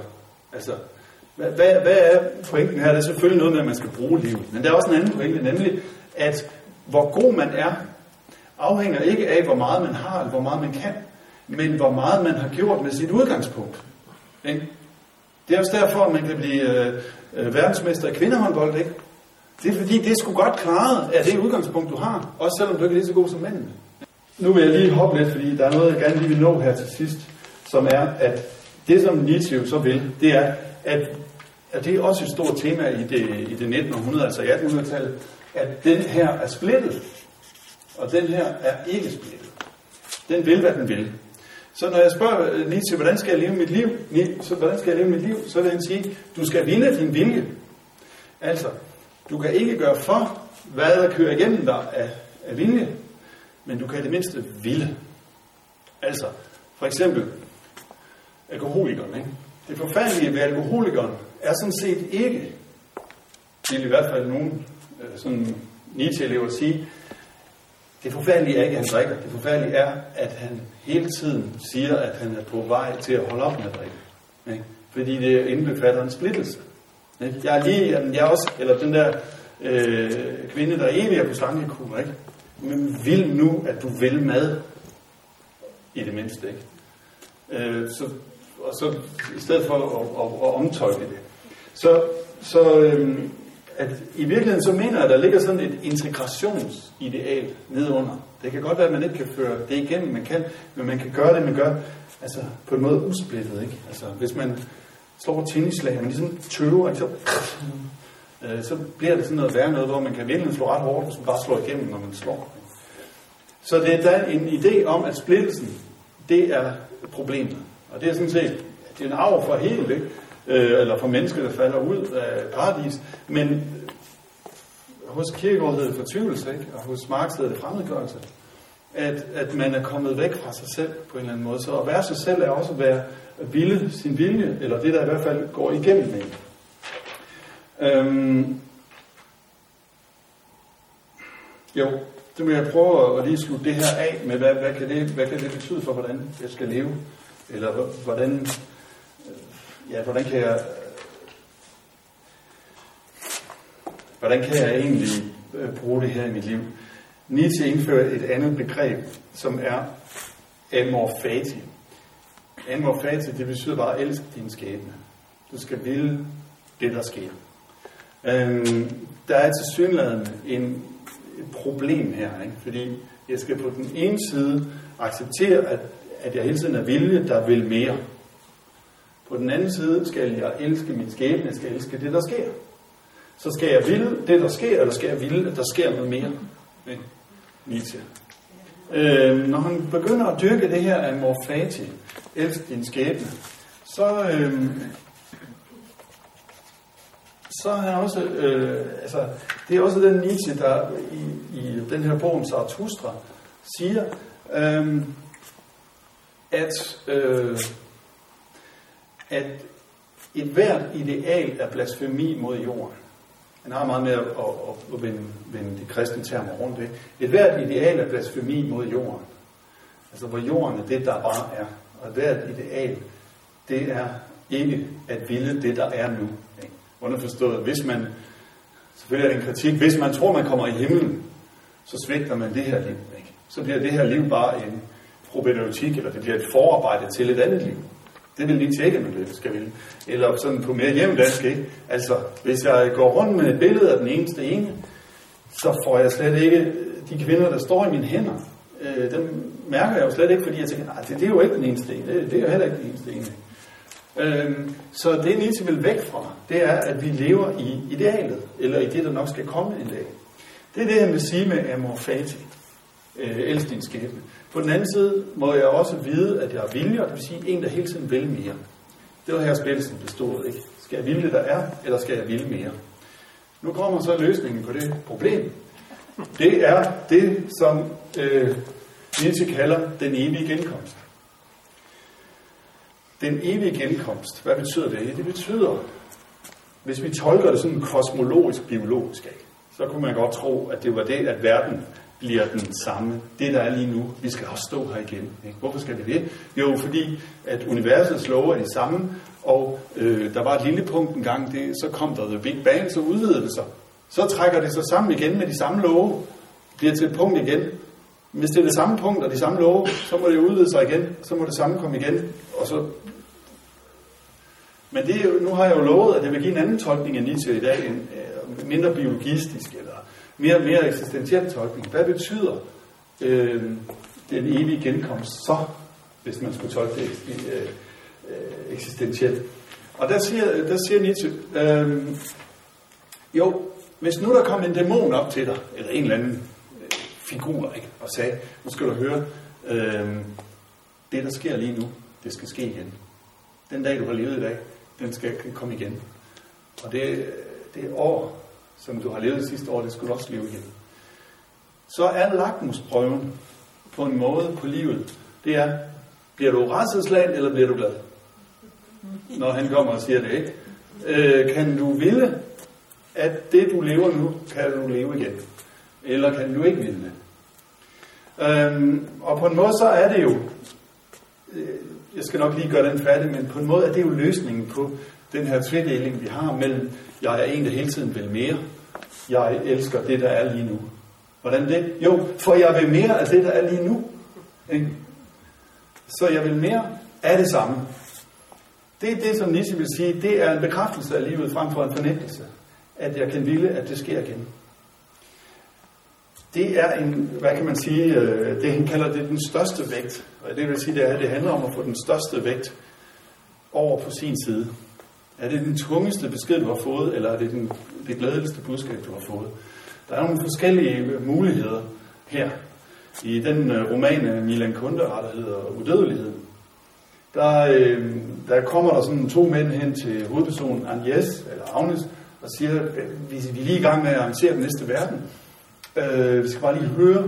Altså, hvad, hvad, hvad er pointen her? Det er selvfølgelig noget med, at man skal bruge livet. Men der er også en anden pointe, nemlig, at hvor god man er, afhænger ikke af, hvor meget man har, eller hvor meget man kan, men hvor meget man har gjort med sit udgangspunkt. Ikke? Det er også derfor, at man kan blive øh, øh verdensmester i kvindehåndbold, ikke? Det er fordi, det er sgu godt klaret af det udgangspunkt, du har, også selvom du ikke er lige så god som mændene. Nu vil jeg lige hoppe lidt, fordi der er noget, jeg gerne lige vil nå her til sidst, som er, at det, som Nietzsche så vil, det er, at, at det er også et stort tema i det, i det 1900, altså 1800-tallet, at den her er splittet, og den her er ikke splittet. Den vil, hvad den vil. Så når jeg spørger øh, Nietzsche, hvordan skal jeg leve mit liv, så hvordan skal jeg leve mit liv, så vil han sige, du skal vinde din vilje. Altså, du kan ikke gøre for, hvad der kører igennem dig af, af vilje, men du kan i det mindste ville. Altså, for eksempel, alkoholikeren. Ikke? Det forfærdelige ved alkoholikeren er sådan set ikke, vil i hvert fald nogen øh, sådan Nietzsche-elever sige, det forfærdelige er ikke, at han drikker. Det forfærdelige er, at han hele tiden siger, at han er på vej til at holde op med at drikke. Ikke? Fordi det indbefatter en splittelse. Ikke? Jeg er lige, jeg er også, eller den der øh, kvinde, der evig er på slangekur, ikke? Men vil nu, at du vil mad, i det mindste, ikke? Øh, så, og så i stedet for at, at, at omtolke det. Så, så øh, at i virkeligheden så mener jeg, at der ligger sådan et integrationsideal nedunder. Det kan godt være, at man ikke kan føre det igennem, man kan, men man kan gøre det, man gør altså, på en måde usplittet. Ikke? Altså, hvis man slår tennislag, man ligesom tøver, ikke? Så, øh, så bliver det sådan noget værre noget, hvor man kan virkelig slå ret hårdt, hvis man bare slår igennem, når man slår. Så det er der en idé om, at splittelsen, det er problemet. Og det er sådan set, det er en arv for hele, ikke? Øh, eller for mennesker, der falder ud af paradis. Men hos Kierkegaard hedder det fortvivlelse, ikke? og hos Marx hedder det fremmedgørelse. At, at man er kommet væk fra sig selv på en eller anden måde. Så at være sig selv er også at være ville sin vilje, eller det, der i hvert fald går igennem med. Øhm, jo, det vil jeg prøve at lige slutte det her af med, hvad, hvad, kan det, hvad kan det betyde for, hvordan jeg skal leve? Eller hvordan ja, hvordan kan jeg, hvordan kan jeg egentlig øh, bruge det her i mit liv? Nietzsche indfører et andet begreb, som er amor fati. Amor fati, det betyder bare elsk din skæbne. Du skal ville det, der sker. Øhm, der er til synligheden en, et problem her, ikke? fordi jeg skal på den ene side acceptere, at, at jeg hele tiden er vilje, der vil mere. På den anden side skal jeg elske min skæbne, jeg skal elske det, der sker. Så skal jeg ville det, der sker, eller skal jeg ville, at der sker noget mere med Nietzsche. Øh, når han begynder at dyrke det her af morfati, elsk din skæbne, så, øh, så er han også, øh, altså, det er også den Nietzsche, der i, i den her bog om Zarathustra siger, øh, at øh, at et hvert ideal er blasfemi mod jorden. Han har meget med at, at, at vende, vende de kristne termer rundt. det. Et hvert ideal er blasfemi mod jorden. Altså hvor jorden er det, der bare er. Og et hvert ideal, det er ikke at ville det, der er nu. Ikke? Underforstået, hvis man, selvfølgelig er det en kritik, hvis man tror, man kommer i himlen, så svigter man det her liv. Ikke? Så bliver det her liv bare en probedeutik, eller det bliver et forarbejde til et andet liv. Det vil lige tjekke, med det skal vi. Eller sådan på mere hjemdansk, ikke? Altså, hvis jeg går rundt med et billede af den eneste ene, så får jeg slet ikke de kvinder, der står i mine hænder. Øh, dem mærker jeg jo slet ikke, fordi jeg tænker, nej, det, det er jo ikke den eneste ene. Det, det er jo heller ikke den eneste ene. Øhm, så det Nietzsche vil væk fra, det er, at vi lever i idealet, eller i det, der nok skal komme en dag. Det er det, han vil sige med amor fati, øh, elsk din skæbne. På den anden side må jeg også vide, at jeg er vilje, og det vil sige en, der hele tiden vil mere. Det var her splittelsen bestod, ikke? Skal jeg ville det, der er, eller skal jeg ville mere? Nu kommer så løsningen på det problem. Det er det, som øh, Nietzsche kalder den evige genkomst. Den evige genkomst, hvad betyder det? Det betyder, hvis vi tolker det sådan kosmologisk, biologisk, af, så kunne man godt tro, at det var det, at verden bliver den samme. Det, der er lige nu, vi skal også stå her igen. Ikke? Hvorfor skal vi det? Jo, fordi at universets love er de samme, og øh, der var et lille punkt en gang, det, så kom der The Big Bang, så udvidede det sig. Så trækker det sig sammen igen med de samme love, bliver til et punkt igen. Hvis det er det samme punkt og de samme love, så må det udvide sig igen, så må det samme komme igen, og så... Men det er jo, nu har jeg jo lovet, at jeg vil give en anden tolkning af Nietzsche i dag, en øh, mindre biologistisk, eller mere, mere eksistentiel tolkning. Hvad betyder øh, den evige genkomst så, hvis man skulle tolke det øh, øh, eksistentielt? Og der siger, der siger Nietzsche, øh, jo, hvis nu der kom en dæmon op til dig, eller en eller anden øh, figur, ikke, og sagde, nu skal du høre, øh, det der sker lige nu, det skal ske igen. Den dag, du har levet i dag, den skal komme igen. Og det, det år, som du har levet sidste år, det skulle du også leve igen. Så er lakmusprøven på en måde på livet, det er, bliver du rædselslagen, eller bliver du glad? Når han kommer og siger det, ikke? Øh, kan du ville, at det du lever nu, kan du leve igen? Eller kan du ikke ville det? Øhm, og på en måde så er det jo, øh, jeg skal nok lige gøre den færdig, men på en måde er det jo løsningen på den her tvedeling, vi har mellem, jeg er en, der hele tiden vil mere, jeg elsker det, der er lige nu. Hvordan det? Jo, for jeg vil mere af det, der er lige nu. Ikke? Så jeg vil mere af det samme. Det er det, som Nietzsche vil sige, det er en bekræftelse af livet frem for en fornægtelse. At jeg kan ville, at det sker igen. Det er en, hvad kan man sige, øh, det han kalder det den største vægt. Og det vil sige, det, er, det handler om at få den største vægt over på sin side. Er det den tungeste besked, du har fået, eller er det den, det glædeligste budskab, du har fået? Der er nogle forskellige muligheder her. I den øh, roman af Milan Kundera, der hedder Udødeligheden, der, øh, der kommer der sådan to mænd hen til hovedpersonen Agnes, eller Agnes, og siger, øh, vi, vi er lige i gang med at arrangere den næste verden. Øh, vi skal bare lige høre,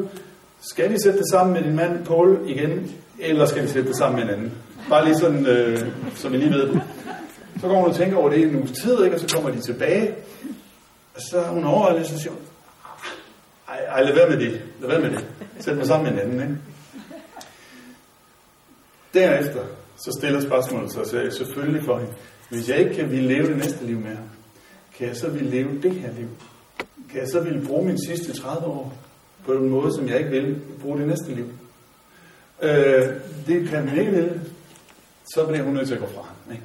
skal vi sætte det sammen med din mand Paul igen, eller skal vi sætte det sammen med en anden? Bare lige sådan, øh, så vi lige ved det. Så går hun og tænker over det i en uges tid, ikke? og så kommer de tilbage. Og så er hun over og så siger hun, ej, ej, lad være med det. Lad være med det. Sæt mig sammen med en anden. Ikke? Derefter, så stiller spørgsmålet sig så selvfølgelig for hende. Hvis jeg ikke kan ville leve det næste liv med ham, kan jeg så ville leve det her liv? Kan jeg så ville bruge mine sidste 30 år på en måde, som jeg ikke vil bruge det næste liv? Øh, det kan man ikke vil. Så bliver hun nødt til at gå fra ham. Ikke?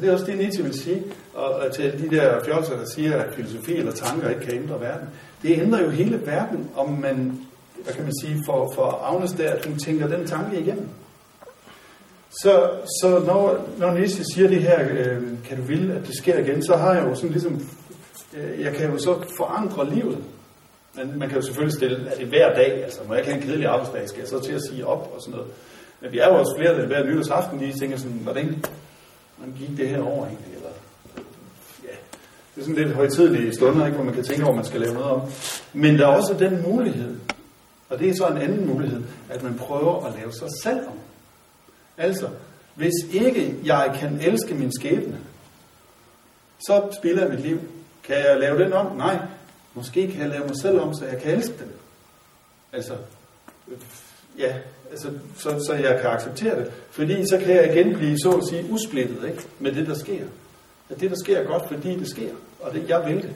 Det er også det, Nietzsche vil sige, og til de der fjolser, der siger, at filosofi eller tanker ikke kan ændre verden. Det ændrer jo hele verden, om man, hvad kan man sige, for, for Agnes der, at hun tænker den tanke igennem. Så, så når, når Nietzsche siger det her, øh, kan du ville, at det sker igen, så har jeg jo sådan ligesom, øh, jeg kan jo så forandre livet. Men man kan jo selvfølgelig stille, at det hver dag, altså må jeg ikke have en kedelig arbejdsdag, skal jeg så til at sige op og sådan noget. Men vi er jo også flere, der hver nytårsaften lige tænker sådan, hvordan, hvordan gik det her over egentlig? Eller, ja, det er sådan lidt højtidlige stunder, ikke, hvor man kan tænke over, man skal lave noget om. Men der er også den mulighed, og det er så en anden mulighed, at man prøver at lave sig selv om. Altså, hvis ikke jeg kan elske min skæbne, så spilder jeg mit liv. Kan jeg lave den om? Nej. Måske kan jeg lave mig selv om, så jeg kan elske den. Altså, ja, altså, så, så jeg kan acceptere det. Fordi så kan jeg igen blive, så at sige, usplittet ikke? med det, der sker. At det, der sker, er godt, fordi det sker. Og det, jeg vil det.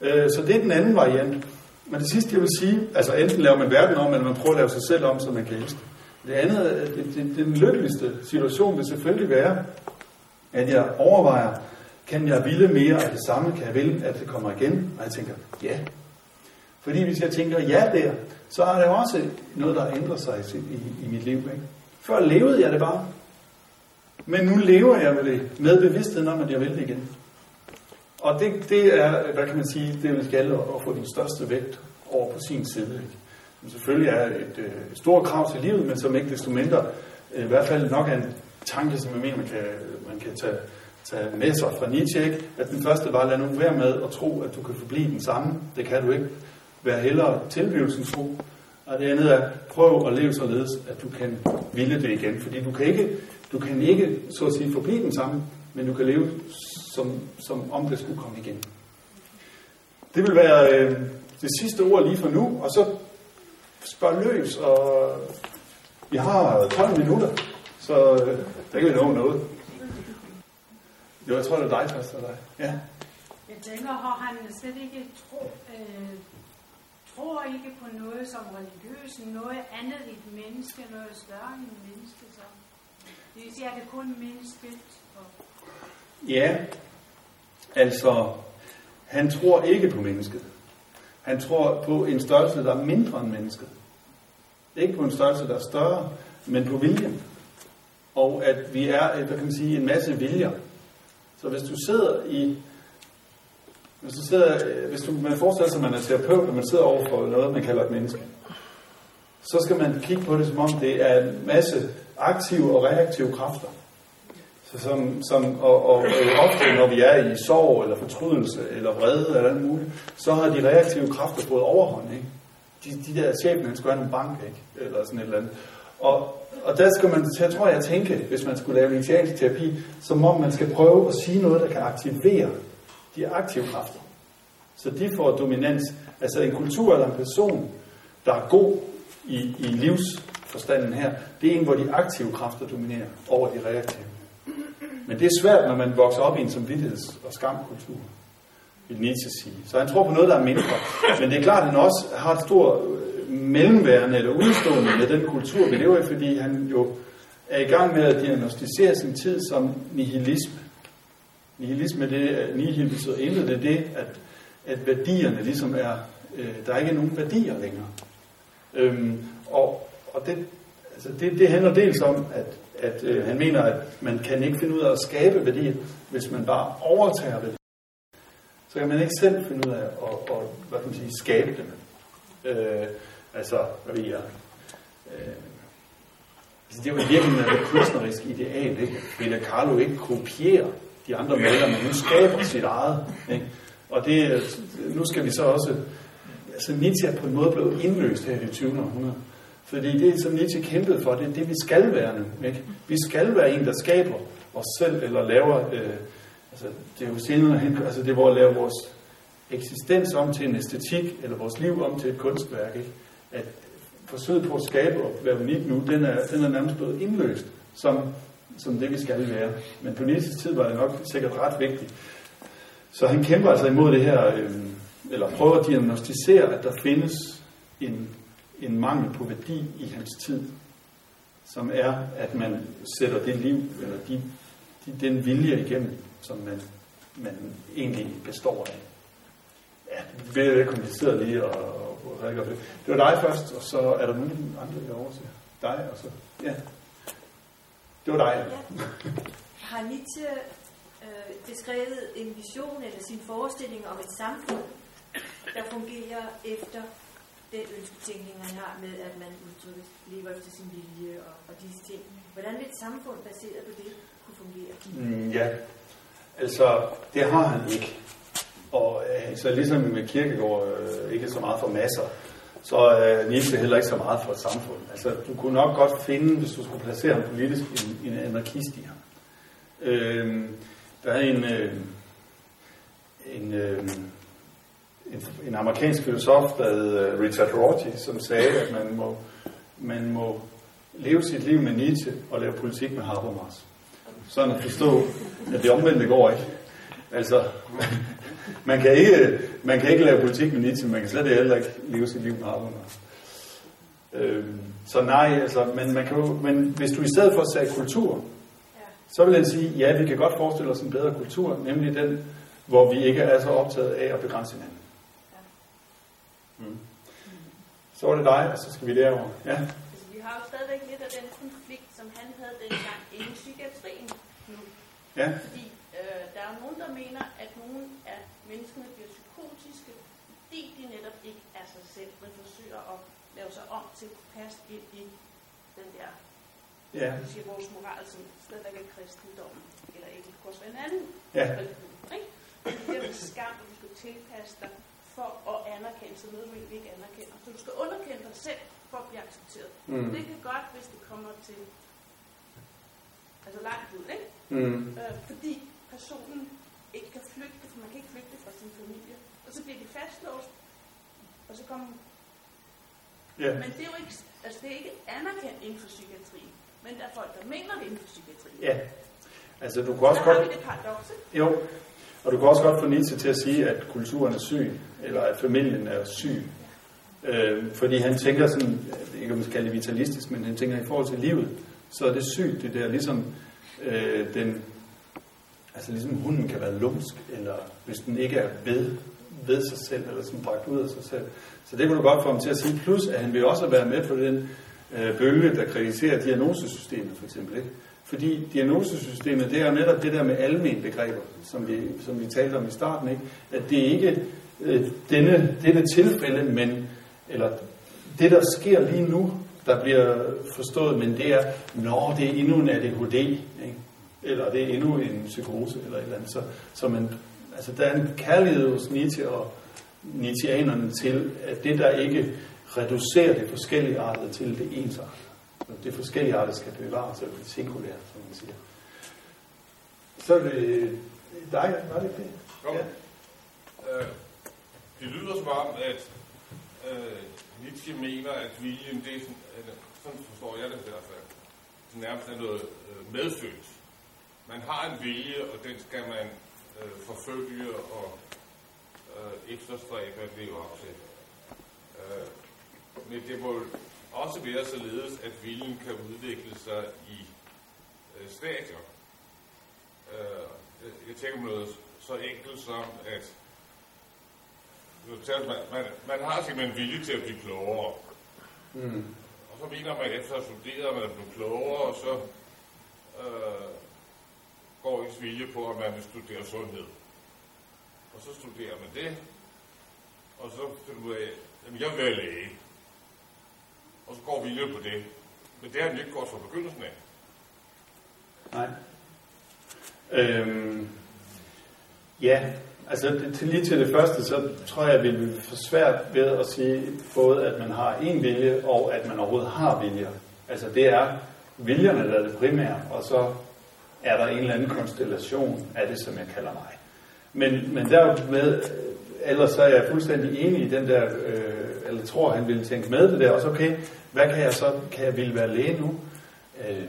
Øh, så det er den anden variant. Men det sidste, jeg vil sige, altså enten laver man verden om, eller man prøver at lave sig selv om, så man kan elske. Det andet, øh, det, det, den lykkeligste situation vil selvfølgelig være, at jeg overvejer, kan jeg ville mere af det samme? Kan jeg ville, at det kommer igen? Og jeg tænker, ja. Fordi hvis jeg tænker ja der, så er det også noget, der ændrer sig i, i, i mit liv. Ikke? Før levede jeg det bare. Men nu lever jeg med det, med bevidstheden om, at jeg vil det igen. Og det, det er, hvad kan man sige, det vil gælde at få den største vægt over på sin side. Ikke? Men selvfølgelig er et, et, øh, stort krav til livet, men som ikke desto mindre, øh, i hvert fald nok er en tanke, som jeg mener, man kan, man kan tage, tage med sig fra Nietzsche, ikke? at den første var, lad nu være med at tro, at du kan forblive den samme. Det kan du ikke. Vær hellere tilblivelsen tro. Og det andet er, prøv at leve således, at du kan ville det igen. Fordi du kan ikke, du kan ikke så at sige, forblive den samme, men du kan leve som, som om det skulle komme igen. Det vil være øh, det sidste ord lige for nu, og så spørg løs, og vi har 12 minutter, så øh, der kan vi nå noget. Jo, jeg tror, det er dig først, eller dig. Ja. Jeg tænker, har han slet ikke tro, øh, tror ikke på noget som religiøs, noget andet end et menneske, noget større end et menneske, så det vil sige, at det kun mennesket. Og... Ja, altså, han tror ikke på mennesket. Han tror på en størrelse, der er mindre end mennesket. Ikke på en størrelse, der er større, men på viljen. Og at vi er, hvad kan man sige, en masse viljer. Så hvis du sidder i hvis du, sidder, øh, hvis du man forestiller sig, at man er terapeut, og man sidder over for noget, man kalder et menneske, så skal man kigge på det, som om det er en masse aktive og reaktive kræfter. Så som, som, og, og, og øh, ofte, når vi er i sorg, eller fortrydelse, eller vrede, eller andet muligt, så har de reaktive kræfter fået overhånd. Ikke? De, de der chefen, han skulle have en bank, ikke? eller sådan et eller andet. Og, og der skal man, jeg tror jeg, tænke, hvis man skulle lave initiatisk terapi, som om man skal prøve at sige noget, der kan aktivere de aktive kræfter. Så de får dominans. Altså en kultur eller en person, der er god i, i livsforstanden her, det er en, hvor de aktive kræfter dominerer over de reaktive. Men det er svært, når man vokser op i en samvittigheds- og skamkultur, vil Nietzsche sige. Så han tror på noget, der er mindre. Men det er klart, at han også har et stort øh, mellemværende eller udstående med den kultur, vi lever i, fordi han jo er i gang med at diagnostisere sin tid som nihilisme. Nihilisme, det nihil betyder intet, det er det, at, at værdierne ligesom er, øh, der er ikke nogen værdier længere. Øhm, og og det, altså det, det handler dels om, at, at øh, han mener, at man kan ikke finde ud af at skabe værdier, hvis man bare overtager værdier. Så kan man ikke selv finde ud af at, at, at hvad kan man sige, skabe dem. Øh, altså, hvad ved jeg, øh, altså det er jo i et kunstnerisk ideal, ikke? Frida Kahlo ikke kopierer de andre malere, men hun skaber sit eget. Ikke? Og det, nu skal vi så også, altså Nietzsche er på en måde blevet indløst her i det 20. århundrede. Fordi det, som Nietzsche kæmpede for, det er det, vi skal være nu. Ikke? Vi skal være en, der skaber os selv, eller laver, øh, altså det er jo senere hen, altså det er, hvor at lave vores eksistens om til en æstetik, eller vores liv om til et kunstværk. Ikke? At forsøget på at skabe og være unik nu, den er, den er nærmest blevet indløst som, som det, vi skal være. Men på Nietzsches tid var det nok sikkert ret vigtigt. Så han kæmper altså imod det her, øh, eller prøver at diagnostisere, at der findes en en mangel på værdi i hans tid, som er, at man sætter det liv, eller de, de, den vilje igennem, som man, man egentlig består af. Ja, det er kompliceret lige at, at redegøre det. Det var dig først, og så er der nogen andre over til dig, og så, ja. Det var dig. Ja. Har Nietzsche øh, beskrevet en vision eller sin forestilling om et samfund, der fungerer efter den ønsketænkning, han har med, at man udtrykker, lever efter sin vilje og, og disse ting. Hvordan vil et samfund baseret på det kunne fungere? Mm, ja, altså det har han ikke. Og altså, ligesom med Kirkegaard øh, ikke så meget for masser, så øh, er Nietzsche heller ikke så meget for et samfund. Altså, du kunne nok godt finde, hvis du skulle placere ham politisk, en, en anarkist i ham. Øh, der er en, øh, en, øh, en, en amerikansk filosof, der hed øh, Richard Rorty, som sagde, at man må, man må leve sit liv med Nietzsche og lave politik med Habermas. Sådan at forstå, at det omvendte går ikke. Altså, man kan ikke, man kan ikke lave politik med Nietzsche, man kan slet heller ikke leve sit liv med Habermas. Øhm, så nej, altså, men, man kan jo, men hvis du i stedet for sagde kultur, så vil jeg sige, ja, vi kan godt forestille os en bedre kultur, nemlig den, hvor vi ikke er så optaget af at begrænse hinanden. Mm. Så er det dig, og så skal vi derover. Ja. Altså, vi har jo stadigvæk lidt af den konflikt, som han havde dengang i psykiatrien nu. Ja. Fordi øh, der er nogen, der mener, at nogle af menneskene bliver psykotiske, fordi de netop ikke er sig selv, men forsøger at lave sig om til at passe ind i den der, ja. siger vores moral, som stadigvæk er kristendommen, eller ikke, det kunne også være en anden ja. religion. Ikke? Det er skam, at du skal tilpasse dig for at anerkende sig noget, du ikke anerkender. Så du skal underkende dig selv for at blive accepteret. Mm. Det kan godt, hvis det kommer til altså langt ud, ikke? Mm. Øh, fordi personen ikke kan kan ikke flygte fra sin familie. Og så bliver de fastlåst, og så kommer... Yeah. Men det er jo ikke, altså det er ikke anerkendt inden for psykiatrien. Men der er folk, der mener det inden for psykiatrien. Ja. Altså, du kan også så godt... har vi det paradoks, ikke? Jo, og du kan også godt få Nietzsche til at sige, at kulturen er syg, eller at familien er syg. Øh, fordi han tænker sådan, ikke om man skal kalde det vitalistisk, men han tænker i forhold til livet, så er det sygt, det der, ligesom øh, den, altså ligesom hunden kan være lumsk, eller hvis den ikke er ved, ved sig selv, eller sådan bragt ud af sig selv. Så det kunne du godt få ham til at sige. Plus, at han vil også være med på den øh, bølge, der kritiserer diagnosesystemet, for eksempel. Ikke? Fordi diagnosesystemet, det er netop det der med almen begreber, som vi, som vi talte om i starten, ikke? at det er ikke øh, denne, denne tilfælde, men, eller det, der sker lige nu, der bliver forstået, men det er, når det er endnu en ADHD, ikke? Eller det er endnu en psykose, eller et eller andet. Så, så man, altså, der er en kærlighed hos Nietzsche og Nietzscheanerne til, at det, der ikke reducerer det forskellige arter til det ensartede. Det forskellige arter skal bevares, eller det singulære, som man siger. Så er det dig, var det det? Jo. Ja. Øh, det lyder som om, at øh, Nietzsche mener, at viljen, det er sådan, sådan forstår jeg det i hvert fald, det nærmest er noget øh, medfødt. Man har en vilje, og den skal man øh, forfølge og øh, efterstræbe at leve op til. Øh, men det må også være således, at viljen kan udvikle sig i øh, stadier. Øh, jeg tænker på noget så enkelt som, at man, man, man har simpelthen vilje til at blive klogere. Mm. Og så mener man, efter at studeret, man er blevet klogere, og så øh, går ens vilje på, at man vil studere sundhed. Og så studerer man det, og så finder man ud af, at jeg vil være læge. Og så går viljen på det. Men det har han ikke gjort fra begyndelsen af. Nej. Øhm, ja, altså til, lige til det første, så tror jeg, at vi vil få svært ved at sige både, at man har en vilje, og at man overhovedet har viljer. Altså det er viljerne, der er det primære, og så er der en eller anden konstellation af det, som jeg kalder mig. Men, men dermed, ellers så er jeg fuldstændig enig i den der, øh, eller tror, han ville tænke med det der, og så okay, hvad kan jeg så, kan jeg ville være læge nu? Øh,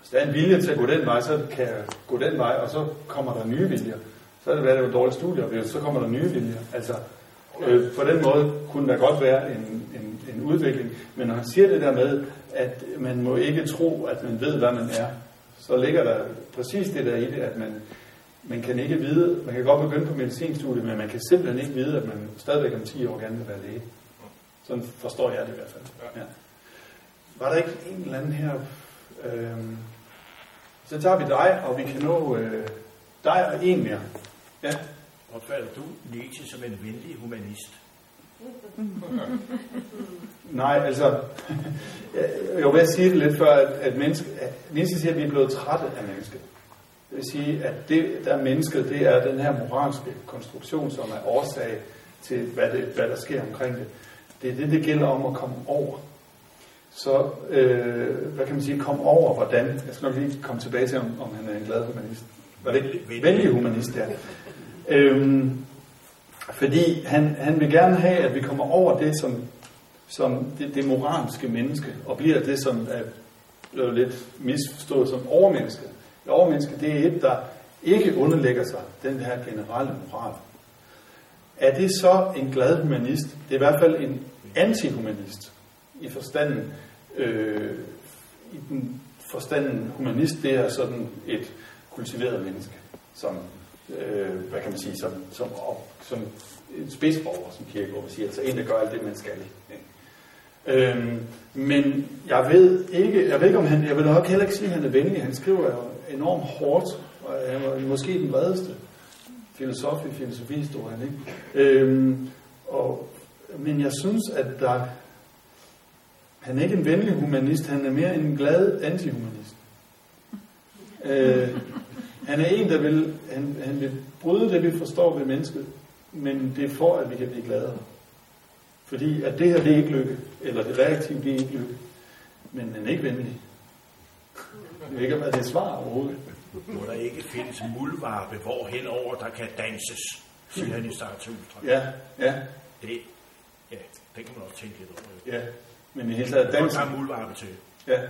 hvis der er en vilje til at gå den vej, så kan jeg gå den vej, og så kommer der nye viljer. Så er det været jo dårligt studie, så kommer der nye viljer. Altså, øh, på den måde kunne der godt være en, en, en udvikling. Men når han siger det der med, at man må ikke tro, at man ved, hvad man er, så ligger der præcis det der i det, at man, man kan ikke vide, man kan godt begynde på medicinstudiet, men man kan simpelthen ikke vide, at man stadigvæk om 10 år gerne vil være læge. Sådan forstår jeg det i hvert fald. Ja. Var der ikke en eller anden her... Øh, så tager vi dig, og vi kan nå øh, dig og en mere. Ja. Opfatter du Nietzsche som en venlig humanist? <laughs> Nej, altså, <laughs> jeg vil sige det lidt før, at, at menneske, Nietzsche siger, at vi er blevet trætte af mennesket. Det vil sige, at det, der er mennesket, det er den her moralske konstruktion, som er årsag til, hvad, det, hvad der sker omkring det. Det er det, det gælder om at komme over. Så, øh, hvad kan man sige, komme over hvordan? Jeg skal nok lige komme tilbage til, om, om han er en glad humanist. Var det ikke? Venlig humanist, ja. Øhm, fordi han, han vil gerne have, at vi kommer over det, som, som det, det moralske menneske, og bliver det, som er blevet lidt misforstået som overmenneske. Det overmenneske, det er et, der ikke underlægger sig den her generelle moral. Er det så en glad humanist? Det er i hvert fald en antihumanist i forstanden, øh, i den forstanden humanist, det er sådan et kultiveret menneske, som, øh, hvad kan man sige, som, som, op, som en spidsborger, som Kierkegaard siger, altså en, der gør alt det, man skal. Ikke? Øhm, men jeg ved ikke, jeg ved ikke om han, jeg vil nok heller ikke sige, at han er venlig. Han skriver jo enormt hårdt, og han var måske den vredeste filosof i filosofihistorien. Ikke? Øhm, og, men jeg synes, at der, han er ikke en venlig humanist, han er mere en glad antihumanist. Øh, han er en, der vil, han, han vil bryde det, vi forstår ved mennesket, men det er for, at vi kan blive gladere. Fordi at det her, det er ikke lykke, eller det reaktive, det er ikke lykke. Men han er ikke venlig. Jeg ved ikke, om det er et svar overhovedet. Må der ikke findes muldvarpe, hvor henover der kan danses, siger han i Zarathustra. Ja, ja, Det, ja, det kan man også tænke lidt over. ja. Men i hele taget Hvor dans. der er muldvarpe til. Ja.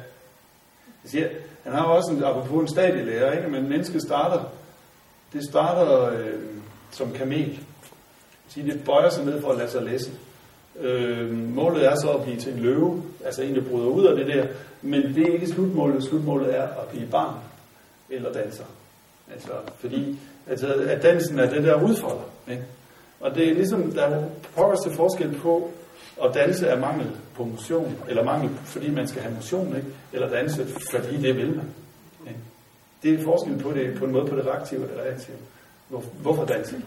Jeg siger, han har jo også en, apropos en stadielærer, ikke? men mennesket starter, det starter øh, som kamel. Så det bøjer sig ned for at lade sig læse. Øh, målet er så at blive til en løve, altså en, der bryder ud af det der, men det er ikke slutmålet. Slutmålet er at blive barn eller danser. Altså, fordi altså, at dansen er det der udfolder. Ikke? Og det er ligesom, der er pokkers til forskel på at danse er mangel på motion, eller mangel, fordi man skal have motion, ikke? eller danse, fordi det vil man. Ikke? Det er forskel på det, på en måde på det reaktive og det reaktive. Hvor, hvorfor danser du?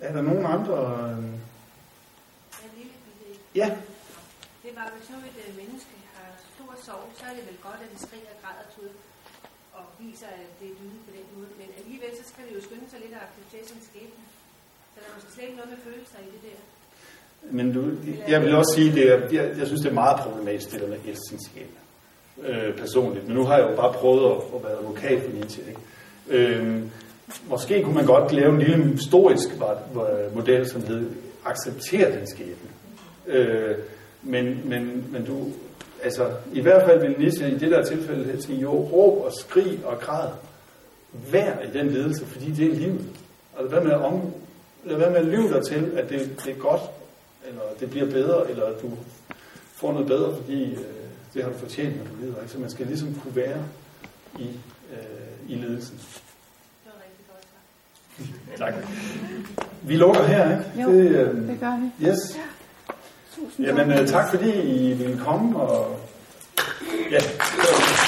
Er der nogen andre? øh, Ja, Det var, hvis nu et øh, menneske har stor sorg, så er det vel godt, at det skriger, græder, tud og viser, at det er lyden på den måde. Men alligevel, så skal det jo skynde sig lidt at acceptere sin skæbne. Så der er måske slet ikke noget med følelser i det der. men du, jeg vil også sige, er, jeg, jeg synes, det er meget problematisk, det der med elsinskab. Øh, personligt. Men nu har jeg jo bare prøvet at, at være advokat for Nietzsche. Ikke? Øh, måske kunne man godt lave en lille historisk model, som hed accepter din skæbne. Øh, men, men, men du, altså, i hvert fald vil Nietzsche i det der tilfælde sige, jo, råb og skrig og græd. Vær i den ledelse, fordi det er livet. Og lad være med at, om, lad være med at lyve dig til, at det, det er godt, eller det bliver bedre, eller at du får noget bedre, fordi øh, det har du fortjent, når du lider. Ikke? Så man skal ligesom kunne være i, øh, i ledelsen. Det var rigtig godt. Tak. <laughs> Vi lukker her, ikke? Jo, det, øh, Det gør vi. yes. Tusind Jamen, øh, tak fordi I ville komme, og ja, <laughs>